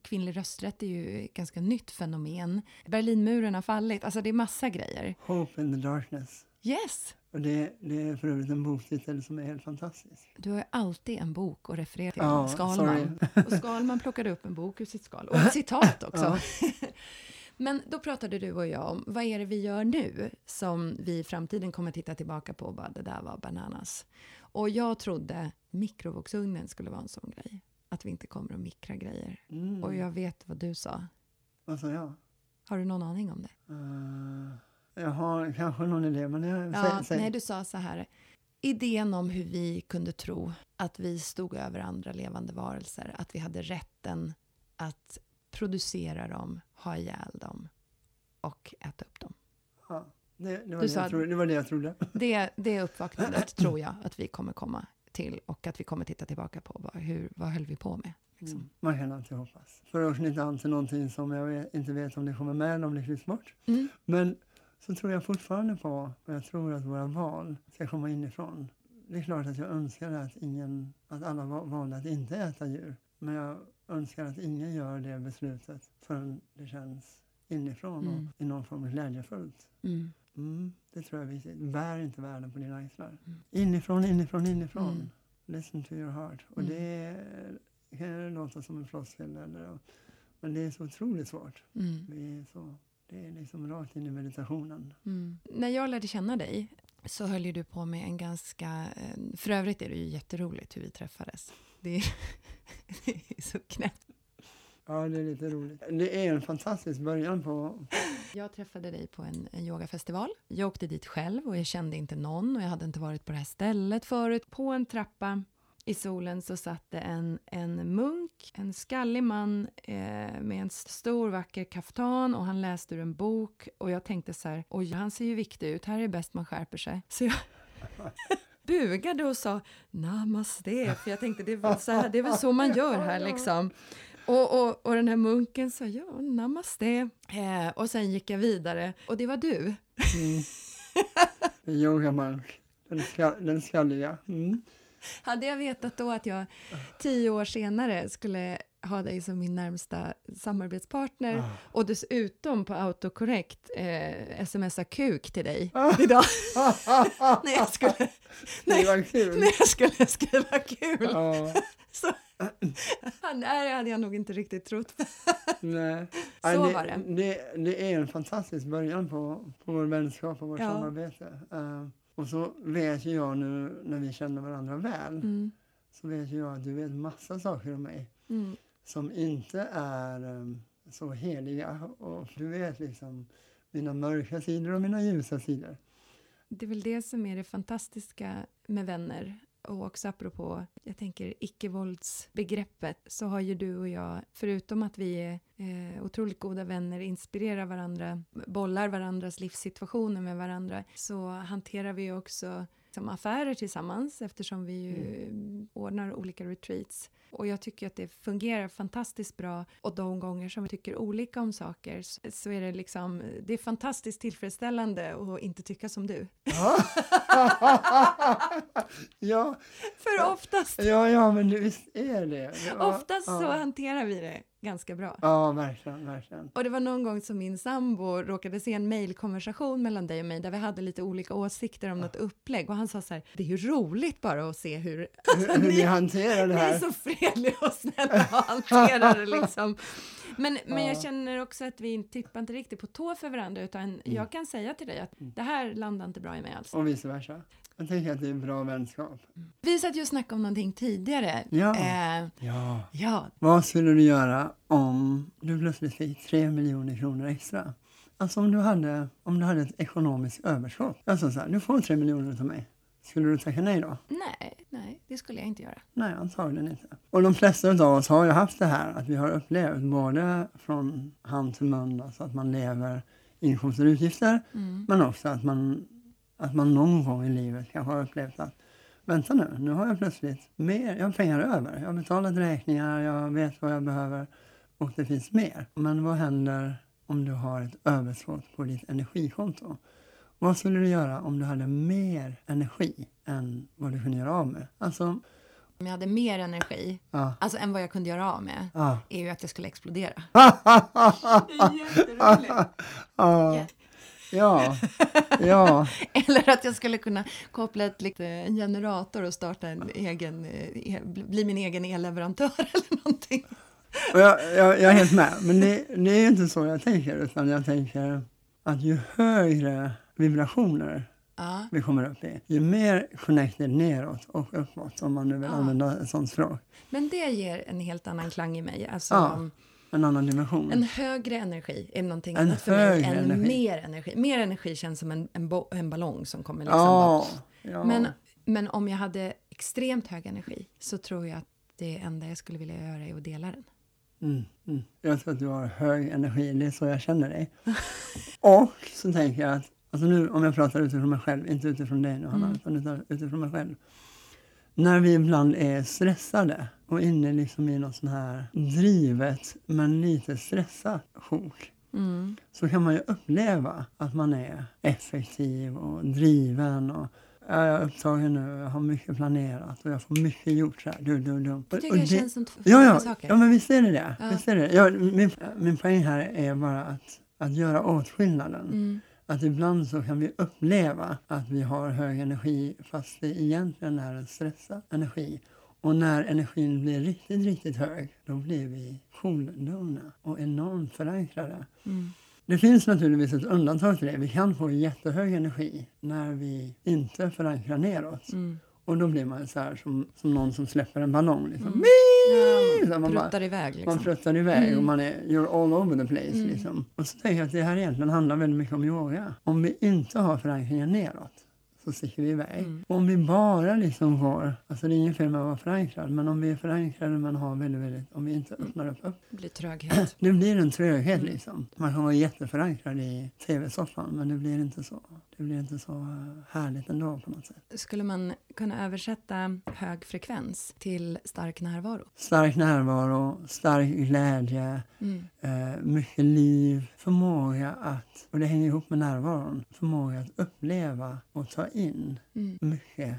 kvinnlig rösträtt är ju ett ganska nytt fenomen. Berlinmuren har fallit, alltså det är massa grejer. Hope in the darkness. Yes! Och det, det är för övrigt en boktitel som är helt fantastisk. Du har ju alltid en bok att referera till, Ja, Skalman. Och Skalman plockade upp en bok ur sitt skal. Och ett citat också. Men då pratade du och jag om vad är det vi gör nu som vi i framtiden kommer titta tillbaka på och bara det där var bananas. Och jag trodde mikrovågsugnen skulle vara en sån grej. Att vi inte kommer att mikra grejer. Mm. Och jag vet vad du sa. Vad sa jag? Har du någon aning om det? Uh, jag har kanske någon idé, men jag, Ja, säg, säg. nej, du sa så här. Idén om hur vi kunde tro att vi stod över andra levande varelser, att vi hade rätten att producera dem, ha ihjäl dem och äta upp dem. Det, det, var Du det, jag trodde, det var det jag trodde. Det, det uppvaknandet tror jag att vi kommer komma till och att vi kommer titta tillbaka på. Vad, hur, vad höll vi på med? Liksom. Mm. Man kan alltid hoppas. För att knyta an till någonting som jag vet, inte vet om det kommer med eller om det klipps bort. Mm. Men så tror jag fortfarande på, och jag tror att våra val ska komma inifrån. Det är klart att jag önskar att, ingen, att alla va- valde att inte äta djur. Men jag önskar att ingen gör det beslutet förrän det känns inifrån Mm. och i någon form glädjefullt. Mm. Mm, det tror jag är viktigt. Bär inte världen på dina axlar. Mm. Inifrån, inifrån, inifrån. Mm. Listen to your heart. Och Mm. det kan låta som en floskel, eller, men det är så otroligt svårt. Mm. Vi är så, det är liksom rakt in i meditationen. Mm. När jag lärde känna dig så höll ju du på med en ganska... eh, För övrigt är det ju jätteroligt hur vi träffades. Det är, det är så knäppt. Ja, det är lite roligt. Det är en fantastisk början på... Jag träffade dig på en, en yogafestival. Jag åkte dit själv och jag kände inte någon och jag hade inte varit på det här stället förut. På en trappa i solen så satt det en, en munk, en skallig man eh, med en stor vacker kaftan och han läste ur en bok och jag tänkte så här, oj han ser ju viktig ut, här är det bäst man skärper sig. Så jag bugade och sa namaste, för jag tänkte det är väl, så här, det är väl så man gör här liksom. Och, och, och den här munken sa ja, namaste. Eh, och sen gick jag vidare och det var du. Mm. Yogamark. Den, ska, den skalliga. Mm. Hade jag vetat då att jag tio år senare skulle ha dig som min närmsta samarbetspartner Ah. och dessutom på autokorrekt eh, smsa kuk till dig Ah. idag när jag skulle, var kul. när jag skulle skriva kul. Ja, Så, nej, hade jag nog inte riktigt trott. nej. Så Nej, var det, det. det. Är en fantastisk början på, på vår vänskap och vårt Ja. samarbete. Eh, och så vet ju jag nu när vi känner varandra väl, Mm, så vet ju jag att du vet massa saker om mig mm, som inte är um, så heliga. Och du vet liksom mina mörka sidor och mina ljusa sidor. Det är väl det som är det fantastiska med vänner. Och också apropå, jag tänker icke-våldsbegreppet, så har ju du och jag, förutom att vi är eh, otroligt goda vänner, inspirerar varandra, bollar varandras livssituationer med varandra, så hanterar vi också som affärer tillsammans eftersom vi ju ordnar olika retreats. Och jag tycker att det fungerar fantastiskt bra och de gånger som vi tycker olika om saker så, så är det liksom, det är fantastiskt tillfredsställande att inte tycka som du. ja, För oftast, ja, ja, men visst är det. Ja, oftast så ja. hanterar vi det ganska bra. Ja, verkligen, verkligen. Och det var någon gång som min sambo råkade se en mejlkonversation mellan dig och mig där vi hade lite olika åsikter om något upplägg och han sa så här, det är ju roligt bara att se hur Hur, hur ni hanterar det ni är här. så fredliga och snälla och hanterar det liksom. Men, men jag Ja. känner också att vi tippar inte riktigt på tå för varandra utan Mm. jag kan säga till dig att det här landar inte bra i mig alls. Och vice versa. Jag tänker att det är bra vänskap. Vi satt ju och snackade om någonting tidigare. Ja. Eh, Ja. ja, Vad skulle du göra om du plötsligt fick tre miljoner kronor extra? Alltså om du hade, om du hade ett ekonomiskt överskott. Alltså så här, du får tre miljoner av mig. Skulle du tacka nej då? nej, nej, det skulle jag inte göra. Nej, antagligen inte. Och de flesta av oss har ju haft det här att vi har upplevt både från hand till mun, alltså att man lever inkomster och utgifter, Mm. men också att man, att man någon gång i livet kanske har upplevt att vänta nu, nu har jag plötsligt mer, jag har pengar över. Jag har betalat räkningar, jag vet vad jag behöver och det finns mer. Men vad händer om du har ett överskott på ditt energikonto? Vad skulle du göra om du hade mer energi än vad du kunde göra av med? Alltså, Om jag hade mer energi, ja. alltså än vad jag kunde göra av med, ja. är ju att jag skulle explodera. ja. Ja, ja, Eller att jag skulle kunna koppla ett, lite, en generator och starta en egen, eh, e- bli min egen elleverantör eller någonting. jag, jag, jag är helt med. Men det, det är inte så jag tänker, utan jag tänker att ju högre vibrationer Ja, vi kommer upp i, ju mer connected neråt och uppåt, om man nu vill Ja. använda ett sånt språk, men det ger en helt annan klang i mig. Alltså, Ja. En annan dimension. En högre energi är någonting En annat för mig än energi. mer energi. Mer energi känns som en, en, bo, en ballong som kommer liksom ja, bara... ja. Men, men om jag hade extremt hög energi så tror jag att det enda jag skulle vilja göra är att dela den. Mm, mm. Jag tror att du har hög energi, det är så jag känner dig. och så tänker jag att, alltså nu om jag pratar utifrån mig själv, inte utifrån dig nu Hanna, Mm. utan utifrån mig själv. När vi ibland är stressade och inne liksom i något sån här drivet men lite stressat sjok Mm. så kan man ju uppleva att man är effektiv och driven och ja, jag är upptagen nu, jag har mycket planerat och jag får mycket gjort. Så här, du, du, du. Det Och- tycker och jag det- känns som två ja, saker. ja, men visst är det det. Ja. Visst är det. Ja, min, min poäng här är bara att, att göra åtskillnaden. Mm. Att ibland så kan vi uppleva att vi har hög energi fast det egentligen är en stressad energi. Och när energin blir riktigt, riktigt hög då blir vi cool-lugna och enormt förankrade. Mm. Det finns naturligtvis ett undantag till det. Vi kan få jättehög energi när vi inte förankrar neråt. Mm. Och då blir man så här som, som någon som släpper en ballong. Liksom. Mm. Ja, man bara- pruttar iväg liksom. Man fluttar iväg Mm. och man är you're all over the place. Mm. Liksom. Och så tänker jag att det här egentligen handlar väldigt mycket om yoga. Om vi inte har förankringen neråt så sticker vi iväg. Mm. Om vi bara liksom går, alltså det är ingen fel med att vara förankrad, men om vi är förankrade men har väldigt, väldigt, om vi inte öppnar upp, upp Det blir tröghet. det blir en tröghet Mm. liksom. Man kan vara jätteförankrad i tv-soffan men det blir inte så. Det blir inte så eh, härligt ändå på något sätt. Skulle man kunna översätta hög frekvens till stark närvaro? Stark närvaro, stark glädje, Mm. eh, mycket liv, förmåga att, och det hänger ihop med närvaron, förmåga att uppleva och ta in Mm. mycket.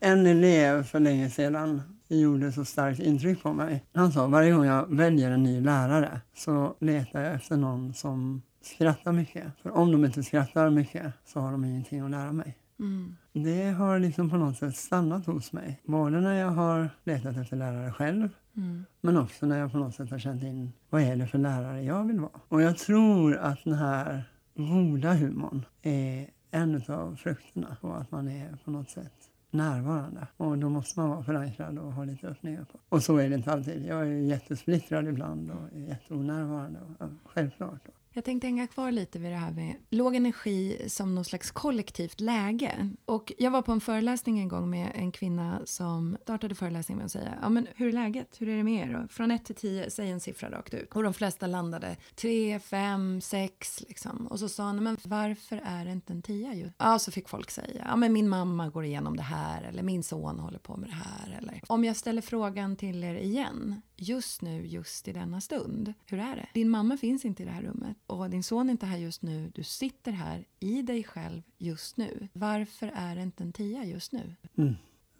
En elev för länge sedan gjorde så starkt intryck på mig. Han sa varje gång jag väljer en ny lärare så letar jag efter någon som skrattar mycket. För om de inte skrattar mycket så har de ingenting att lära mig. Mm. Det har liksom på något sätt stannat hos mig. Både när jag har letat efter lärare själv Mm. men också när jag på något sätt har känt in vad är det för lärare jag vill vara. Och jag tror att den här goda humorn är en av frukterna på att man är på något sätt närvarande. Och då måste man vara förankrad och ha lite öppningar på. Och så är det inte alltid. Jag är jättesplittrad ibland och är jätteonärvarande. Och, självklart. Jag tänkte hänga kvar lite vid det här med låg energi som någon slags kollektivt läge. Och jag var på en föreläsning en gång med en kvinna som startade föreläsningen med att säga ja, men hur är läget? Hur är det med er? Och från 1 till 10, säg en siffra rakt ut. Och de flesta landade 3, 5, 6 liksom. Och så sa hon, men varför är det inte en 10 ju? Ja, så fick folk säga, ja men min mamma går igenom det här eller min son håller på med det här. Eller om jag ställer frågan till er igen, just nu, just i denna stund, hur är det? Din mamma finns inte i det här rummet och din son är inte här just nu. Du sitter här i dig själv just nu. Varför är det inte en tia just nu? Mm.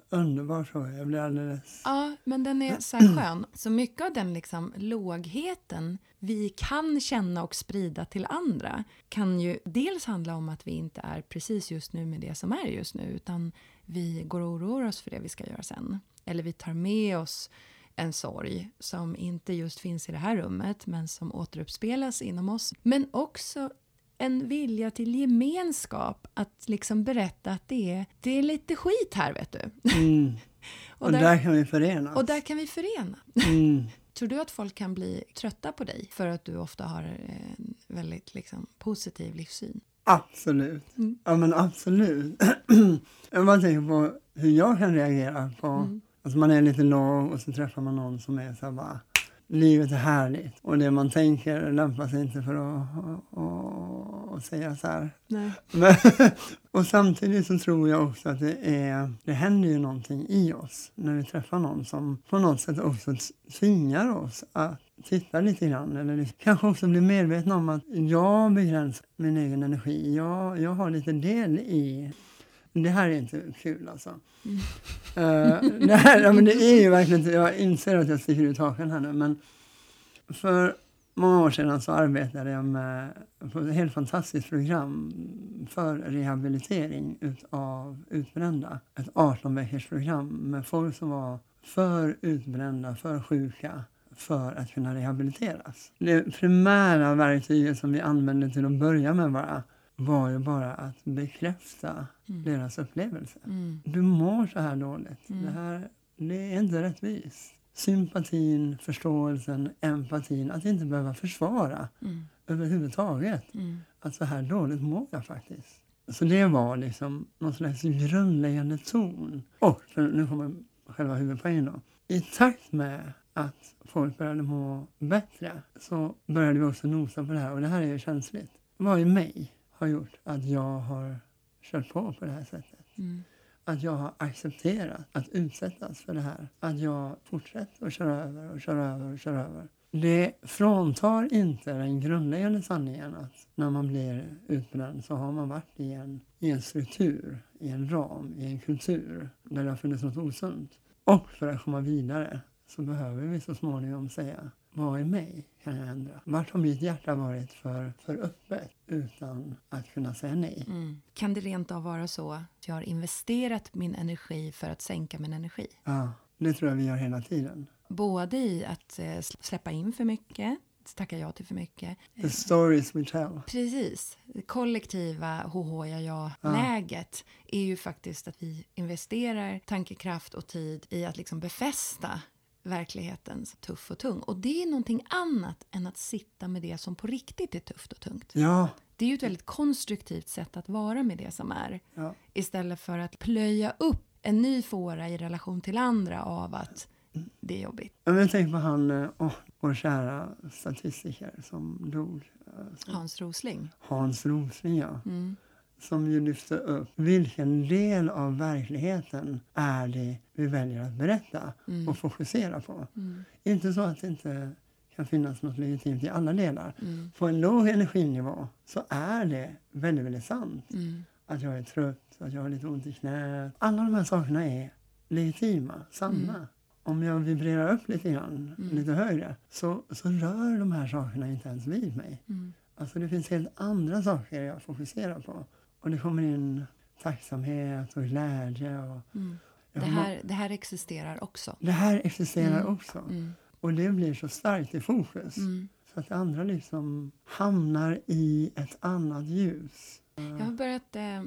Underbar fråga. Jag blir alldeles... Ja, men den är så här skön. Så mycket av den liksom lågheten vi kan känna och sprida till andra kan ju dels handla om att vi inte är precis just nu med det som är just nu utan vi går och oroar oss för det vi ska göra sen. Eller vi tar med oss en sorg som inte just finns i det här rummet men som återuppspelas inom oss. Men också en vilja till gemenskap, att liksom berätta att det är, det är lite skit här, vet du. Mm. och, och där, där, kan vi förenas. Och där kan vi förena. Mm. Tror du att folk kan bli trötta på dig för att du ofta har en väldigt liksom, positiv livssyn? Absolut. Mm. Ja, men absolut. jag bara tänker på hur jag kan reagera på... Mm. Alltså man är lite låg och så träffar man någon som är så här bara livet är härligt och det man tänker lämpar sig inte för att, att, att säga så här. Nej. Men, och samtidigt så tror jag också att det, är, det händer ju någonting i oss när vi träffar någon som på något sätt också tvingar oss att titta lite grann eller kanske också bli medvetna om att jag begränsar min egen energi. Jag, jag har lite del i det här är inte kul alltså. Mm. Uh, det, här, ja, men det är ju verkligen inte, jag inser att jag sticker ut hakan här nu men för många år sedan så arbetade jag med på ett helt fantastiskt program för rehabilitering av utbrända. Ett 18 veckors program med folk som var för utbrända, för sjuka för att kunna rehabiliteras. Det primära verktyget som vi använde till att börja med bara var ju bara att bekräfta mm. deras upplevelse. Mm. Du mår så här dåligt. Mm. Det, här, det är inte rättvist. Sympatin, förståelsen, empatin. Att inte behöva försvara mm. överhuvudtaget. Mm. Att så här dåligt mår jag faktiskt. Så det var liksom någon slags grundläggande ton. Och, nu kommer själva huvudpoängen då. I takt med att folk började må bättre så började vi också nosa på det här. Och det här är ju känsligt vad i mig har gjort att jag har kört på på det här sättet. Mm. Att jag har accepterat att utsättas för det här. Att jag fortsätter att köra över och köra över och köra över. Det fråntar inte den grundläggande sanningen att när man blir utbränd så har man varit i en, i en struktur, i en ram, i en kultur där det har funnits något osunt. Och för att komma vidare så behöver vi så småningom säga vad i mig kan jag ändra? Vart har mitt hjärta varit för, för öppet utan att kunna säga nej? Mm. Kan det rent av vara så att jag har investerat min energi för att sänka min energi? Ja, det tror jag vi gör hela tiden. Både i att eh, släppa in för mycket, tacka ja till för mycket. The stories we tell. Precis. Det kollektiva HH ja ja-läget ja. är ju faktiskt att vi investerar tankekraft och tid i att liksom befästa verkligheten tuff och tung. Och det är någonting annat än att sitta med det som på riktigt är tufft och tungt. Ja. Det är ju ett väldigt konstruktivt sätt att vara med det som är. Ja. Istället för att plöja upp en ny fåra i relation till andra av att det är jobbigt. Jag tänker på han, oh, vår kära statistiker som dog. Hans Rosling. Hans Rosling, ja. Mm som ju lyfter upp vilken del av verkligheten är det vi väljer att berätta mm. och fokusera på. Mm. Inte så att det inte kan finnas något legitimt i alla delar. Mm. På en låg energinivå så är det väldigt, väldigt sant. Mm. Att jag är trött, att jag har lite ont i knät. Alla de här sakerna är legitima, sanna. Mm. Om jag vibrerar upp lite grann, Mm. lite högre, så, så rör de här sakerna inte ens vid mig. Mm. Alltså det finns helt andra saker jag fokuserar på. Och det kommer in tacksamhet och glädje. Och mm. det, här, det här existerar också. Det här existerar Mm. också. Mm. Och det blir så starkt i fokus. Mm. Så att det andra liksom hamnar i ett annat ljus. Jag har börjat eh,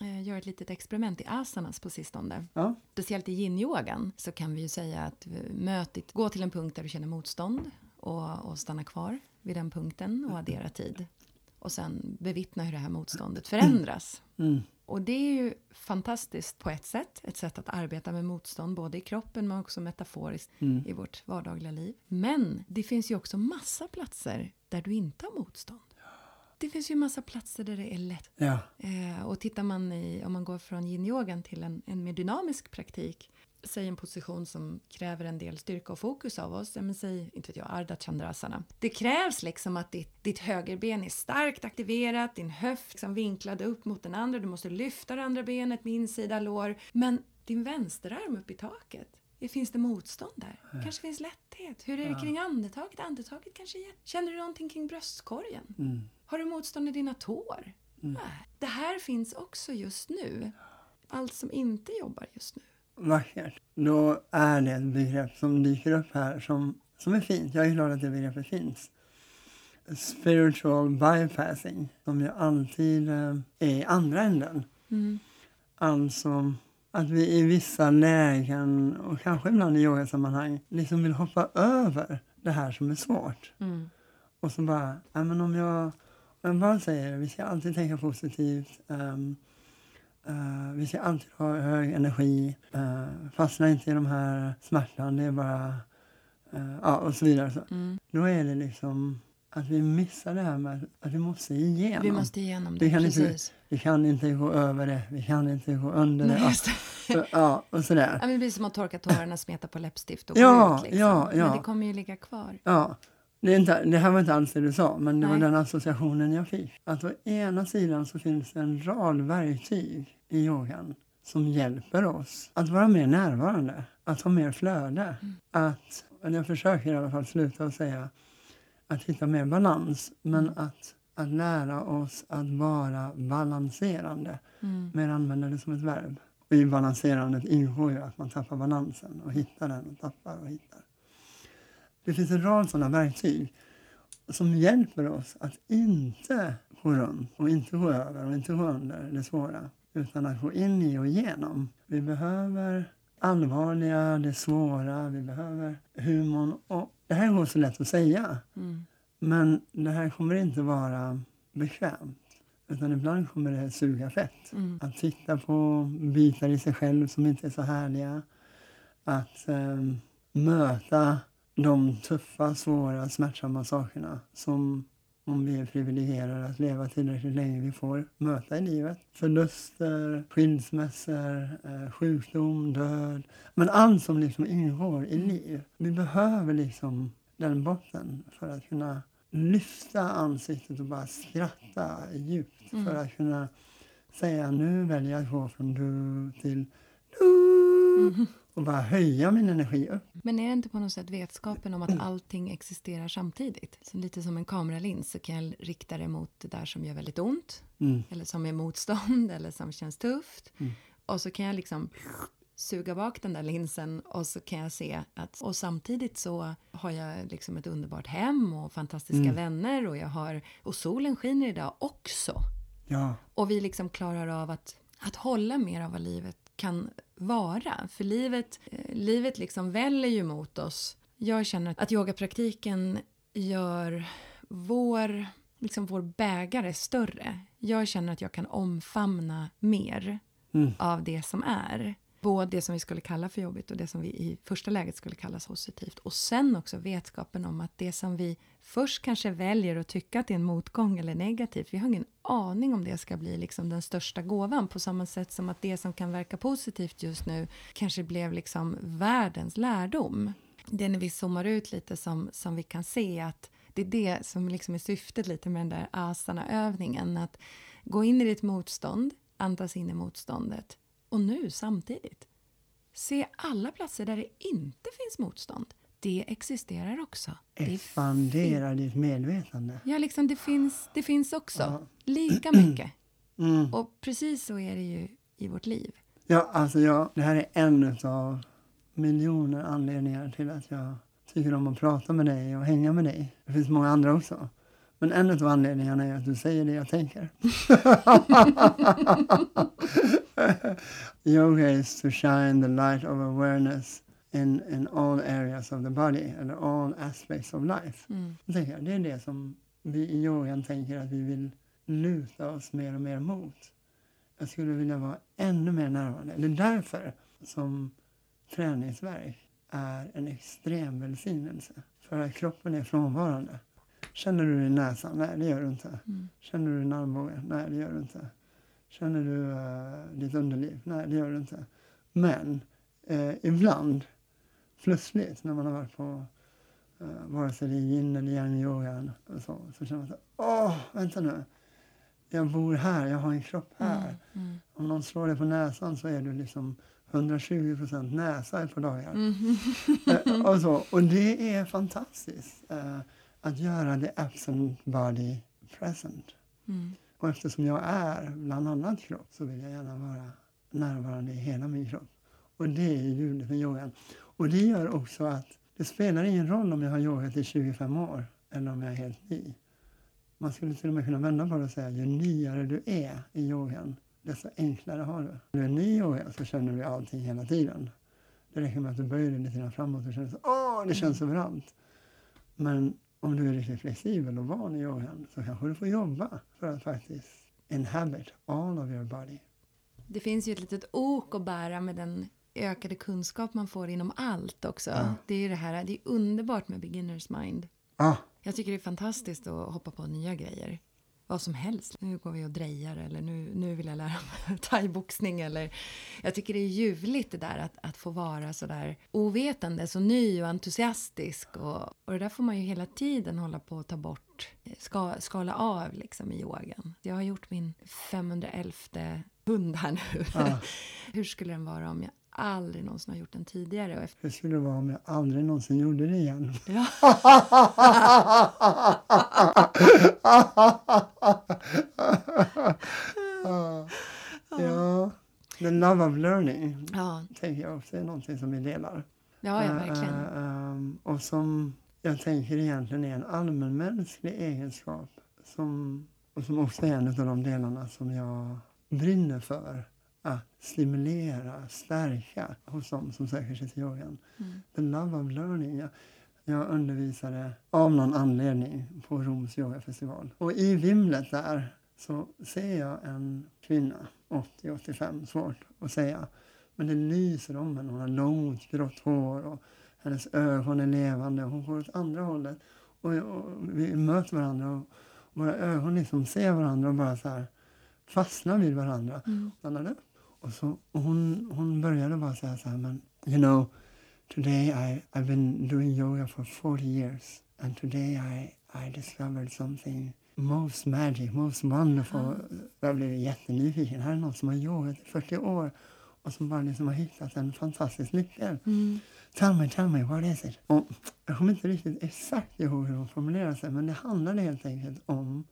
eh, göra ett litet experiment i asanas på sistone. Ja. Speciellt i yin-yogan så kan vi ju säga att mötet, gå till en punkt där du känner motstånd och, och stanna kvar vid den punkten och addera tid. Och sen bevittna hur det här motståndet förändras. Mm. Och det är ju fantastiskt på ett sätt, ett sätt att arbeta med motstånd både i kroppen men också metaforiskt Mm. i vårt vardagliga liv. Men det finns ju också massa platser där du inte har motstånd. Det finns ju massa platser där det är lätt. Ja. Eh, och tittar man i, om man går från yin-yogan till en, en mer dynamisk praktik, säg en position som kräver en del styrka och fokus av oss, ja, men säg, inte vet jag, Ardha Chandrasana. Det krävs liksom att ditt, ditt högerben är starkt aktiverat, din höft liksom vinklad upp mot den andra, du måste lyfta det andra benet med insida lår, men din vänsterarm upp i taket, finns det motstånd där? kanske finns lätthet? Hur är det Ja. kring andetaget? Andetaget kanske är... Känner du någonting kring bröstkorgen? Mm. Har du motstånd i dina tår? Mm. Det här finns också just nu. Allt som inte jobbar just nu. Vackert, då är det ett begrepp som dyker upp här som, som är fint. Jag är glad att det begreppet finns. Spiritual bypassing, som ju alltid eh, är i andra änden. Mm. Alltså att vi i vissa lägen och kanske ibland i yogasammanhang liksom vill hoppa över det här som är svårt. Mm. Och så bara, ja, men om jag, om jag bara säger vi ska alltid tänka positivt. ehm, eh, vi ska alltid ha hög energi. Uh, fastna inte i de här smärtan, det är bara... eh, ja, och så vidare. Så. Mm. Då är det liksom att vi missar det här med att, vi måste igenom. Vi måste igenom det, Vi kan inte- precis. Vi kan inte gå över det, vi kan inte gå under det. Nej, just det. så, ja, och sådär. Ja, men det blir som att torka tårarna, smeta på läppstift och Ja, gå ut. Liksom. ja, ja. Men det kommer ju ligga kvar. Ja, det, är inte, det här var inte alls det du sa, men det var Nej. den associationen jag fick. Att å ena sidan så finns det en rad verktyg i yogan som hjälper oss att vara mer närvarande, att ha mer flöde. Att, eller jag försöker i alla fall sluta att säga att hitta mer balans, men att, att lära oss att vara balanserande. Mm. Men använda det som ett verb. Och i balanserandet ingår ju att man tappar balansen och hittar den och tappar och hittar. Det finns en rad sådana verktyg som hjälper oss att inte gå runt och inte gå över och inte gå under det svåra utan att gå in i och igenom. Vi behöver allvarliga, det svåra, vi behöver humorn. Och det här går så lätt att säga Mm. men det här kommer inte vara bekvämt. Utan ibland kommer det suga fett. Mm. Att titta på bitar i sig själv som inte är så härliga. Att ehm, möta de tuffa, svåra, smärtsamma sakerna som om vi är privilegierade att leva tillräckligt länge vi får möta i livet. Förluster, skilsmässor, eh, sjukdom, död. Men allt som liksom ingår i liv. Vi behöver liksom den botten för att kunna lyfta ansiktet och bara skratta djupt. Mm. För att kunna säga nu väljer jag att gå från du till du. Mhm. Och bara höja min energi upp. Men är det inte på något sätt vetskapen om att allting existerar samtidigt? Så lite som en kameralins så kan jag rikta det mot det där som gör väldigt ont Mm. eller som är motstånd eller som känns tufft. Mm. Och så kan jag liksom suga bak den där linsen och så kan jag se att och samtidigt så har jag liksom ett underbart hem och fantastiska Mm. vänner och jag har och solen skiner idag också. Ja, Och vi liksom klarar av att, att hålla mer av vad livet kan vara. För livet, eh, livet liksom väller ju mot oss. Jag känner att yogapraktiken gör vår, liksom vår bägare större. Jag känner att jag kan omfamna mer Mm. av det som är. Både det som vi skulle kalla för jobbigt och det som vi i första läget skulle kalla positivt. Och sen också vetskapen om att det som vi först kanske väljer att tycka att det är en motgång eller negativt, vi har ingen aning om det ska bli liksom den största gåvan på samma sätt som att det som kan verka positivt just nu kanske blev liksom världens lärdom. Det är när vi zoomar ut lite som, som vi kan se att det är det som liksom är syftet lite med den där asana-övningen. Att gå in i ditt motstånd, andas in i motståndet och nu samtidigt se alla platser där det inte finns motstånd. Det existerar också. Expandera ditt medvetande. Ja, liksom det finns, det finns också. Ja. Lika mycket. Mm. Och precis så är det ju i vårt liv. Ja, alltså jag, det här är en av miljoner anledningar till att jag tycker om att prata med dig och hänga med dig. Det finns många andra också. Men en av anledningarna är att du säger det jag tänker. Yoga is to shine the light of awareness in, in all areas of the body, eller all aspects of life. Mm. Jag det är det som vi i yogan tänker att vi vill luta oss mer och mer mot. Jag skulle vilja vara ännu mer närvarande. Det är därför som träningsverk är en extrem välsignelse. För att kroppen är frånvarande. Känner du det i näsan? Nej, det gör du inte. Mm. Känner du i armbågen? Nej, det gör du inte. Känner du eh, ditt underliv? Nej, det gör du inte. Men eh, ibland, plötsligt, när man har varit på uh, vare sig det är yin eller yang yogan och så, så känner man så åh, vänta nu. Jag bor här, jag har en kropp här. Mm. Mm. Om någon slår dig på näsan så är du liksom 120 procent näsa ett par dagar. Mhm. Eh, och, så. och det är fantastiskt eh, att göra the absent body present. Mm. Och eftersom jag är bland annat kropp så vill jag gärna vara närvarande i hela min kropp. Och det är ljuvligt med yogan. Och det gör också att det spelar ingen roll om jag har yogat i 25 år eller om jag är helt ny. Man skulle till och med kunna vända på det och säga ju nyare du är i yogan, desto enklare har du. När du är ny i yoga så känner du allting hela tiden. Det räcker med att du böjer dig lite framåt och känner så, åh, det känns överallt. Men om du är riktigt flexibel och van i yogan så kanske du får jobba för att faktiskt inhabit all of your body. Det finns ju ett litet ok att bära med den ökade kunskap man får inom allt också. Ja. Det är det här, det är underbart med beginners mind. Ah, Jag tycker det är fantastiskt att hoppa på nya grejer. Vad som helst. Nu går vi och drejar eller nu, nu vill jag lära mig thaiboxning eller... Jag tycker det är ljuvligt det där att, att få vara så där ovetande, så ny och entusiastisk. Och, och det där får man ju hela tiden hålla på att ta bort, ska, skala av liksom i yogan. Jag har gjort min 511 hund här nu. Ja. Hur skulle den vara om jag aldrig någonsin har gjort den tidigare? Och efter, hur skulle det vara om jag aldrig någonsin gjorde det igen? ja. ja, the love of learning ja, tänker jag också är någonting som vi delar. ja, ja, Eh, verkligen. eh, ehm, och som jag tänker egentligen är en allmänmänsklig egenskap som, och som också är en av de delarna som jag brinner för att stimulera, stärka hos dem som söker sig till yogan. Mm. The love of learning. Jag, jag undervisade av någon anledning på Roms yogafestival. Och i vimlet där så ser jag en kvinna, 80-85, svårt att säga. Men det lyser om henne. Hon har långt grått hår och hennes ögon är levande. Hon går åt andra hållet. Och, och vi möter varandra och våra ögon liksom ser varandra och bara så här fastnar vid varandra. Mm. Stannade upp. Och, så, och hon, hon började bara säga så här, men you know, today I, I've been doing yoga for 40 years and today I, I discovered something most magic, most wonderful. Jag blev jättenyfiken. Här är någon som har yogat i 40 år och som bara liksom har hittat en fantastisk nyckel. Mm. Tell me, tell me, what is it? Och jag kommer inte riktigt exakt ihåg hur hon formulerade sig men det handlade helt enkelt om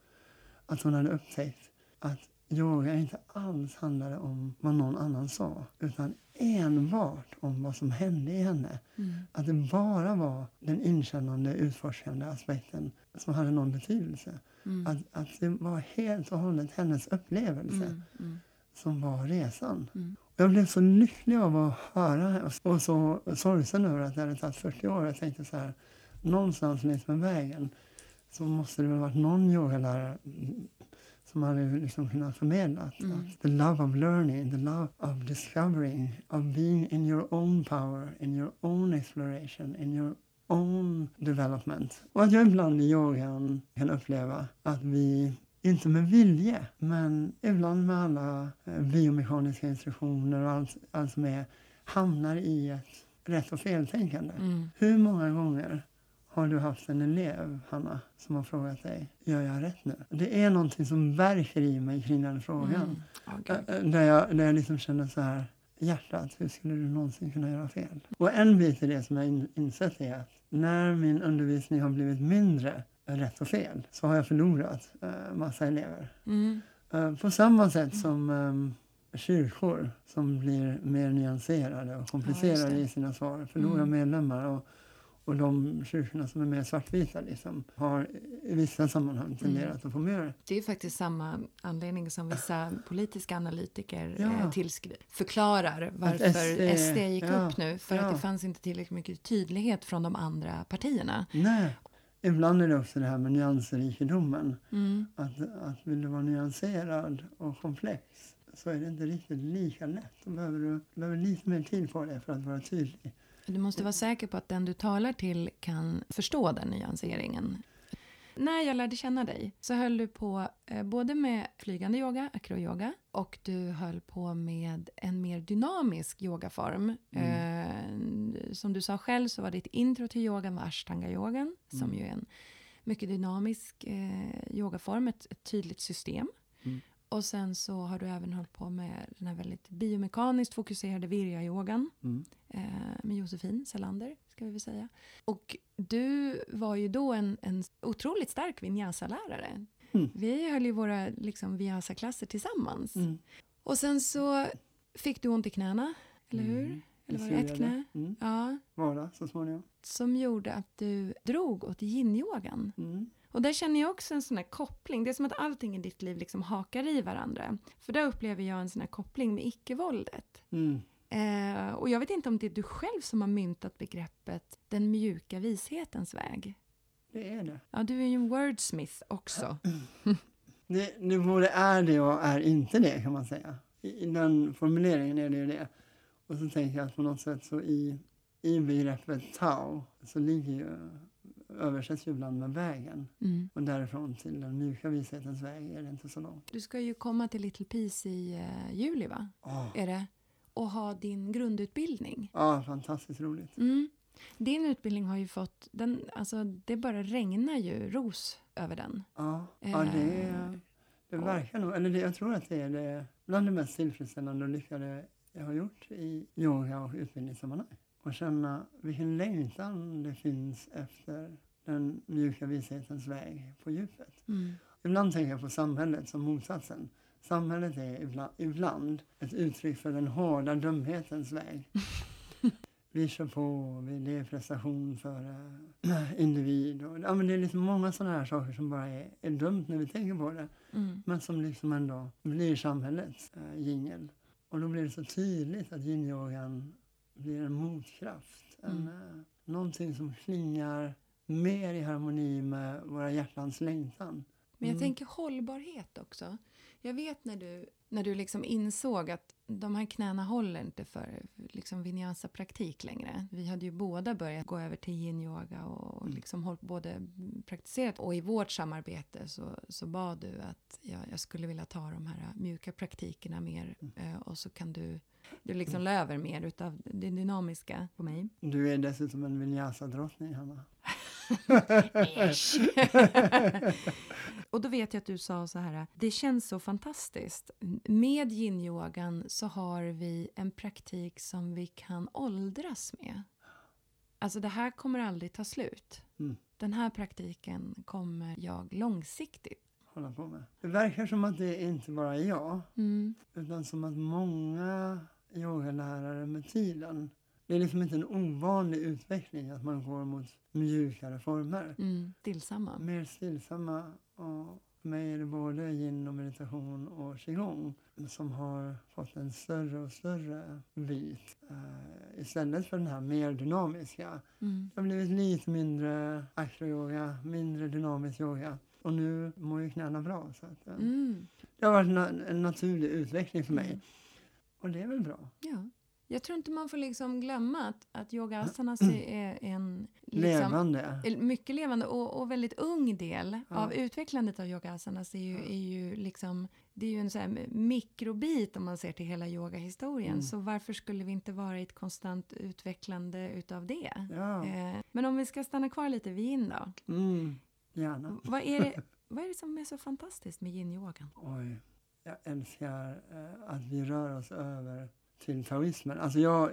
att hon hade upptäckt att yoga inte alls handlade om vad någon annan sa utan enbart om vad som hände i henne. Mm. Att det bara var den inkännande, utforskande aspekten som hade någon betydelse. Mm. Att, att det var helt och hållet hennes upplevelse Mm. Mm. som var resan. Mm. Jag blev så lycklig av att höra och så sorgsen över att det hade tagit 40 år. Jag tänkte så här, någonstans längs med vägen så måste det väl varit någon yogalärare som hade liksom kunnat förmedla Mm. the love of learning, the love of discovering, of being in your own power, in your own exploration, in your own development. Och att jag ibland i yogan kan uppleva att vi inte med vilje, men ibland med alla eh, biomekaniska instruktioner och allt, allt som är, hamnar i ett rätt och feltänkande. Mm. Hur många gånger har du haft en elev, Hanna, som har frågat dig, gör jag rätt nu? Det är någonting som verkar i mig kring den frågan. Mm. Ja, gud. Ä- ä, Där jag, där jag liksom känner så här, hjärtat, hur skulle du någonsin kunna göra fel? Och en bit i det som jag in, insett är att när min undervisning har blivit mindre rätt och fel så har jag förlorat uh, massa elever. Mm. Eh, på samma sätt som um, kyrkor som blir mer nyanserade och komplicerade det. i sina svar förlorar Mm. medlemmar. Och, och de kyrkorna som är mer svartvita liksom, har i vissa sammanhang tenderat att få mer. Det är faktiskt samma anledning som vissa politiska analytiker Ja. eh, tillskri- förklarar varför SD SD, gick ja, upp nu. För ja. att det fanns inte tillräckligt mycket tydlighet från de andra partierna. Nej. Ibland är det också det här med nyansrikedomen. Mm. Att, att vill du vara nyanserad och komplex så är det inte riktigt lika lätt. Då behöver du, du behöver lite mer tid på det för att vara tydlig. Du måste vara säker på att den du talar till kan förstå den nyanseringen. När jag lärde känna dig så höll du på eh, både med flygande yoga, acroyoga, och du höll på med en mer dynamisk yogaform. Eh, som du sa själv så var ditt intro till yogan var ashtanga-yogan, som ju är en mycket dynamisk eh, yogaform, ett, ett tydligt system. Mm. Och sen så har du även hållit på med den här väldigt biomekaniskt fokuserade virya-yogan Mm. eh, med Josefin Selander, ska vi väl säga. Och du var ju då en, en otroligt stark vinyasa-lärare. Mm. Vi höll ju våra liksom, vinyasa-klasser tillsammans. Mm. Och sen så fick du ont i knäna, eller hur? Mm. eller var det ett knä? Mm. Ja, Var det så småningom. som gjorde att du drog åt yin-yogan. Och där känner jag också en sån här koppling. Det är som att allting i ditt liv liksom hakar i varandra. För där upplever jag en sån här koppling med icke-våldet. Mm. Eh, och jag vet inte om det är du själv som har myntat begreppet den mjuka vishetens väg. Det är det. Ja, du är ju en wordsmith också. Det, det både är det och är inte det kan man säga. I, I den formuleringen är det ju det. Och så tänker jag att på något sätt så i, i begreppet Tao så ligger ju, översätts ju ibland med vägen. Mm. Och därifrån till den mjuka vishetens väg är det inte så långt. Du ska ju komma till Little Peace i eh, juli, va? Åh, Är det? Och ha din grundutbildning. Ja, fantastiskt roligt. Mm. Din utbildning har ju fått... Den, alltså, det bara regnar ju ros över den. Ja, ja det, det verkar nog, eller det, jag tror att det är det, bland det mest tillfredsställande och lyckade jag har gjort i yoga och utbildningssammanhang. Och känna vilken längtan det finns efter den mjuka vishetens väg på djupet. Mm. Ibland tänker jag på samhället som motsatsen. Samhället är ibland, ibland ett uttryck för den hårda dumhetens väg. Vi kör på, vi, det är prestation för äh, individ. Och, ja, men det är liksom många sådana här saker som bara är, är dumt när vi tänker på det. Mm. Men som liksom ändå blir samhällets äh, jingel. Och då blir det så tydligt att yin-yogan blir en motkraft. En, Mm. äh, någonting som klingar mer i harmoni med våra hjärtans längtan. Men jag Mm. tänker hållbarhet också. Jag vet när du, när du liksom insåg att de här knäna håller inte för liksom vinyasa-praktik längre. Vi hade ju båda börjat gå över till yin-yoga och Mm. liksom hållit både praktiserat och i vårt samarbete så, så bad du att jag, jag skulle vilja ta de här mjuka praktikerna mer eh, och så kan du, du liksom Mm. la över mer utav det dynamiska på mig. Du är dessutom en vinyasa-drottning, Hanna. och då vet jag att du sa så här, det känns så fantastiskt. Med yin-yogan så har vi en praktik som vi kan åldras med. Alltså det här kommer aldrig ta slut. Mm. Den här praktiken kommer jag långsiktigt. hålla på med. Det verkar som att det inte bara är jag, Mm. utan som att många yogalärare med tiden, det är liksom inte en ovanlig utveckling att man går mot mjukare former. Mm. Stillsamma. Mer stillsamma och för mig är det både yin och meditation och qigong som har fått en större och större bit eh, istället för den här mer dynamiska. Mm. Det har blivit lite mindre acro-yoga, mindre dynamisk yoga. Och nu mår ju knäna bra. Så att, eh, Mm. Det har varit na- en naturlig utveckling för mig. Mm. Och det är väl bra. Ja. Jag tror inte man får liksom glömma att, att yoga asanas är en liksom, Levande. Mycket levande och, och väldigt ung del Ja. av utvecklandet av yoga asanas är ju, är ju liksom det är ju en så mikrobit om man ser till hela yogahistorien. Mm. Så varför skulle vi inte vara i ett konstant utvecklande utav det? Ja, Eh, men om vi ska stanna kvar lite vid yin då. mm, gärna. Vad är det, vad är det som är så fantastiskt med yin-yogan? Oj, jag älskar eh, att vi rör oss över till taoismen. Alltså jag,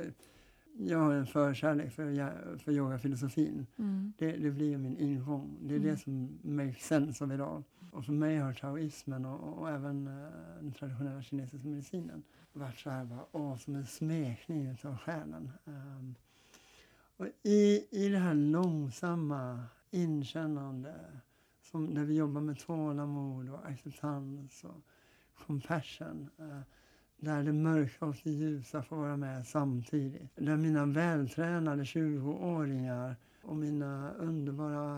jag har en förkärlek för, för yogafilosofin. Mm. Det, det blir min ingång. Det är Mm. det som makes sense av idag. Och för mig har taoismen och, och även eh, den traditionella kinesiska medicinen varit så här bara, åh, som en smekning av själen. Ehm, och i, I det här långsamma inkännande, som, där vi jobbar med tålamod och acceptans och compassion, eh, där det mörka och det ljusa får vara med samtidigt. Där mina vältränade 20-åringar och mina underbara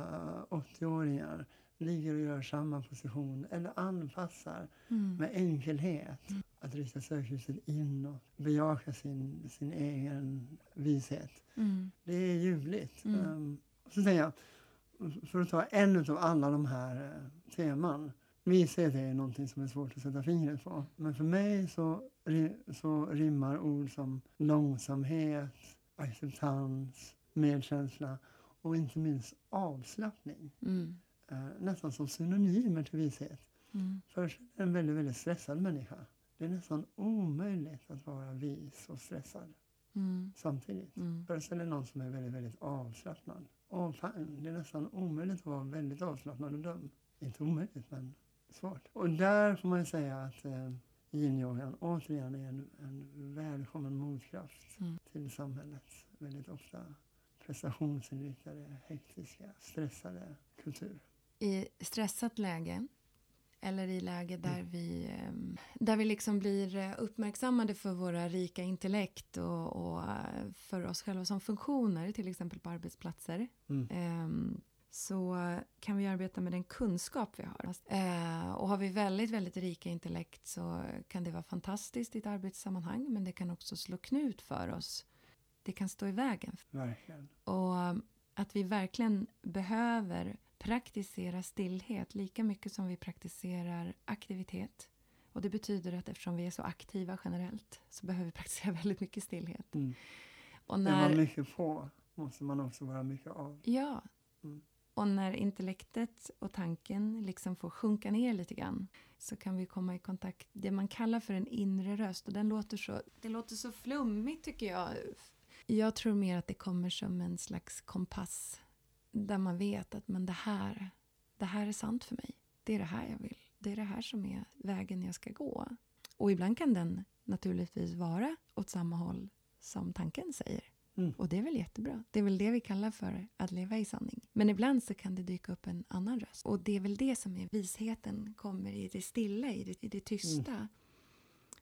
eh, 80-åringar ligger och gör samma position eller anpassar Mm. med enkelhet. Att rikta sökljuset inåt, bejaka sin, sin egen vishet. Mm. Det är ljuvligt. Ehm, så tänker jag, för att ta en av alla de här eh, teman. Vishet är någonting som är svårt att sätta fingret på. Men för mig så, så rimmar ord som långsamhet, acceptans, medkänsla och inte minst avslappning. Mm. Eh, nästan som synonymer till vishet. Mm. Först en väldigt, väldigt stressad människa. Det är nästan omöjligt att vara vis och stressad Mm. samtidigt. Mm. Föreställ dig någon som är väldigt, väldigt avslappnad. Åh, fan, det är nästan omöjligt att vara väldigt avslappnad och dum. Inte omöjligt, men svårt. Och där får man ju säga att eh, yin-yogan återigen är en, en välkommen motkraft Mm. till samhällets väldigt ofta prestationsinriktade, hektiska, stressade kultur. I stressat läge eller i läge där vi, ehm, där vi liksom blir eh, uppmärksammade för våra rika intellekt och, och eh, för oss själva som funktioner, till exempel på arbetsplatser. Mm. Ehm, så kan vi arbeta med den kunskap vi har. Eh, och har vi väldigt, väldigt rika intellekt så kan det vara fantastiskt i ett arbetssammanhang men det kan också slå knut för oss. Det kan stå i vägen. Verkligen. Och att vi verkligen behöver praktisera stillhet lika mycket som vi praktiserar aktivitet. Och det betyder att eftersom vi är så aktiva generellt så behöver vi praktisera väldigt mycket stillhet. Mm. Och Är man när, mycket på måste man också vara mycket av. ja, Mm och när intellektet och tanken liksom får sjunka ner lite grann så kan vi komma i kontakt det man kallar för en inre röst. Och den låter så, det låter så flummigt tycker jag. Jag tror mer att det kommer som en slags kompass där man vet att men det här, det här är sant för mig. Det är det här jag vill. Det är det här som är vägen jag ska gå. Och ibland kan den naturligtvis vara åt samma håll som tanken säger. Mm. Och det är väl jättebra. Det är väl det vi kallar för att leva i sanning. Men ibland så kan det dyka upp en annan röst. Och det är väl det som är visheten kommer i det stilla, i det, i det tysta.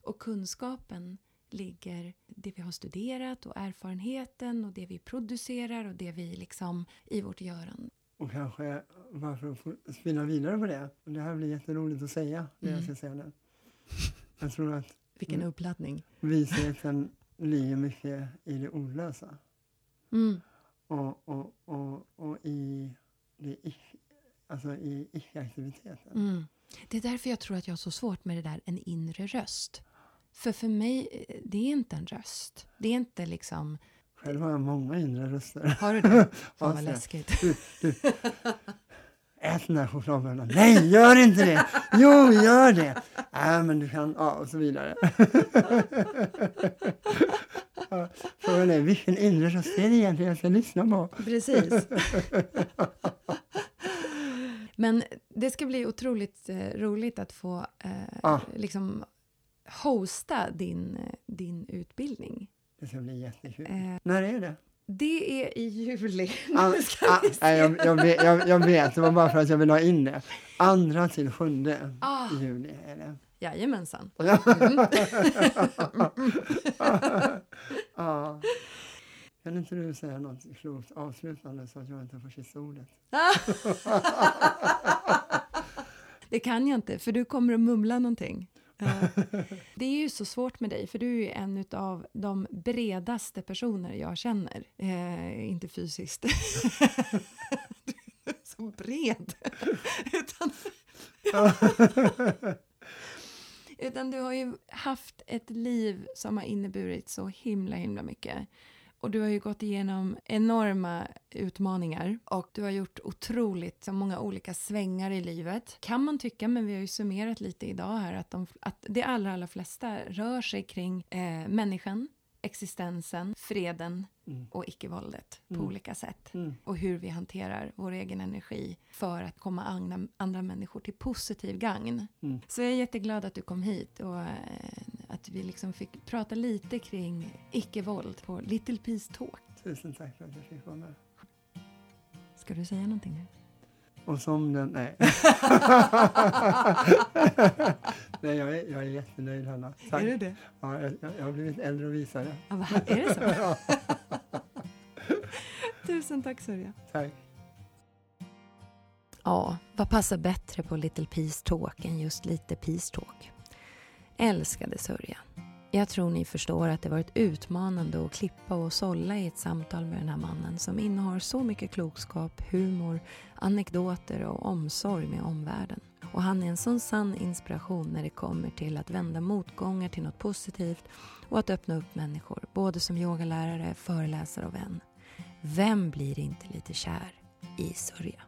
Och kunskapen ligger det vi har studerat och erfarenheten och det vi producerar och det vi liksom i vårt görande. Och kanske, varför få spinna vidare på det, det här blir jätteroligt att säga, det jag Mm. ska säga nu. Jag tror att Vilken Mm. uppladdning. visheten ligger mycket i det ordlösa. Mm. Och, och, och, och i, det alltså i icke-aktiviteten. Mm. Det är därför jag tror att jag har så svårt med det där en inre röst. För för mig, eh, det är inte en röst. Det är inte liksom... Själv har jag många inre röster. Har du det? Fan vad läskigt. Du, du. Ät den där chokladbullen. Nej, gör inte det! Jo, gör det! Nej, men du kan... Ja, och så vidare. Frågan är, vilken inre röst är det egentligen jag ska lyssna på? Precis. Men det ska bli otroligt eh, roligt att få eh, Ah. liksom hosta din, eh, din utbildning. Det ska bli jättekul. Eh, När är det? Det är i juli. An, ah, se. nej, jag, jag, vet, jag, jag vet, det var bara för att jag vill ha in det. Andra till sjunde Ah. juli är det. Jajamensan. ja. Kan inte du säga något klokt avslutande så att jag inte får sista ordet? Det kan jag inte, för du kommer att mumla någonting. Eh, Det är ju så svårt med dig, för du är ju en av de bredaste personer jag känner. Eh, inte fysiskt. du är så bred. Utan, utan du har ju haft ett liv som har inneburit så himla, himla mycket. Och du har ju gått igenom enorma utmaningar och du har gjort otroligt många olika svängar i livet. Kan man tycka, men vi har ju summerat lite idag här, att de, att de allra, allra flesta rör sig kring eh, människan, existensen, freden Mm. och icke-våldet på Mm. olika sätt. Mm. Och hur vi hanterar vår egen energi för att komma andra, andra människor till positiv gagn. Mm. Så jag är jätteglad att du kom hit och eh, att vi liksom fick prata lite kring icke-våld på Little Peace Talk. Tusen tack för att jag fick vara med. Ska du säga någonting nu? Och som den... Nej. nej, jag är, jag är jättenöjd, Hanna. Tack. Är du det? Ja, jag, jag har blivit äldre och visare. Ja, här- är det så? Tusen tack Sörja. tack. Ja, vad passar bättre på Little Peace Talk än just lite Peace Talk? Älskade Sörja. Jag tror ni förstår att det varit utmanande att klippa och sålla i ett samtal med den här mannen som innehar så mycket klokskap, humor, anekdoter och omsorg med omvärlden. Och han är en sån sann inspiration när det kommer till att vända motgångar till något positivt och att öppna upp människor, både som yogalärare, föreläsare och vän. Vem blir inte lite kär i Sörja?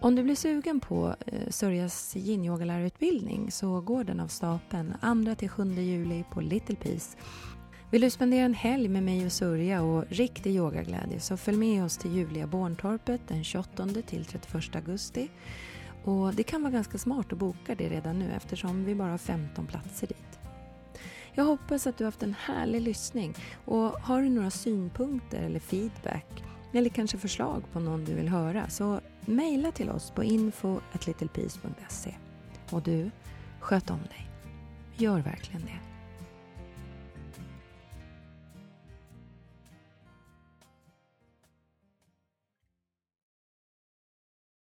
Om du blir sugen på eh, Sörjas yinyogalärarutbildning så går den av stapeln 2-7 juli på Little Peace. Vill du spendera en helg med mig och Sörja och riktig yogaglädje så följ med oss till Julia Borntorpet den 28-31 augusti. Och det kan vara ganska smart att boka det redan nu eftersom vi bara har 15 platser dit. Jag hoppas att du haft en härlig lyssning och har du några synpunkter eller feedback eller kanske förslag på någon du vill höra så Mejla till oss på info.littlepeace.se. Och du, sköt om dig. Gör verkligen det.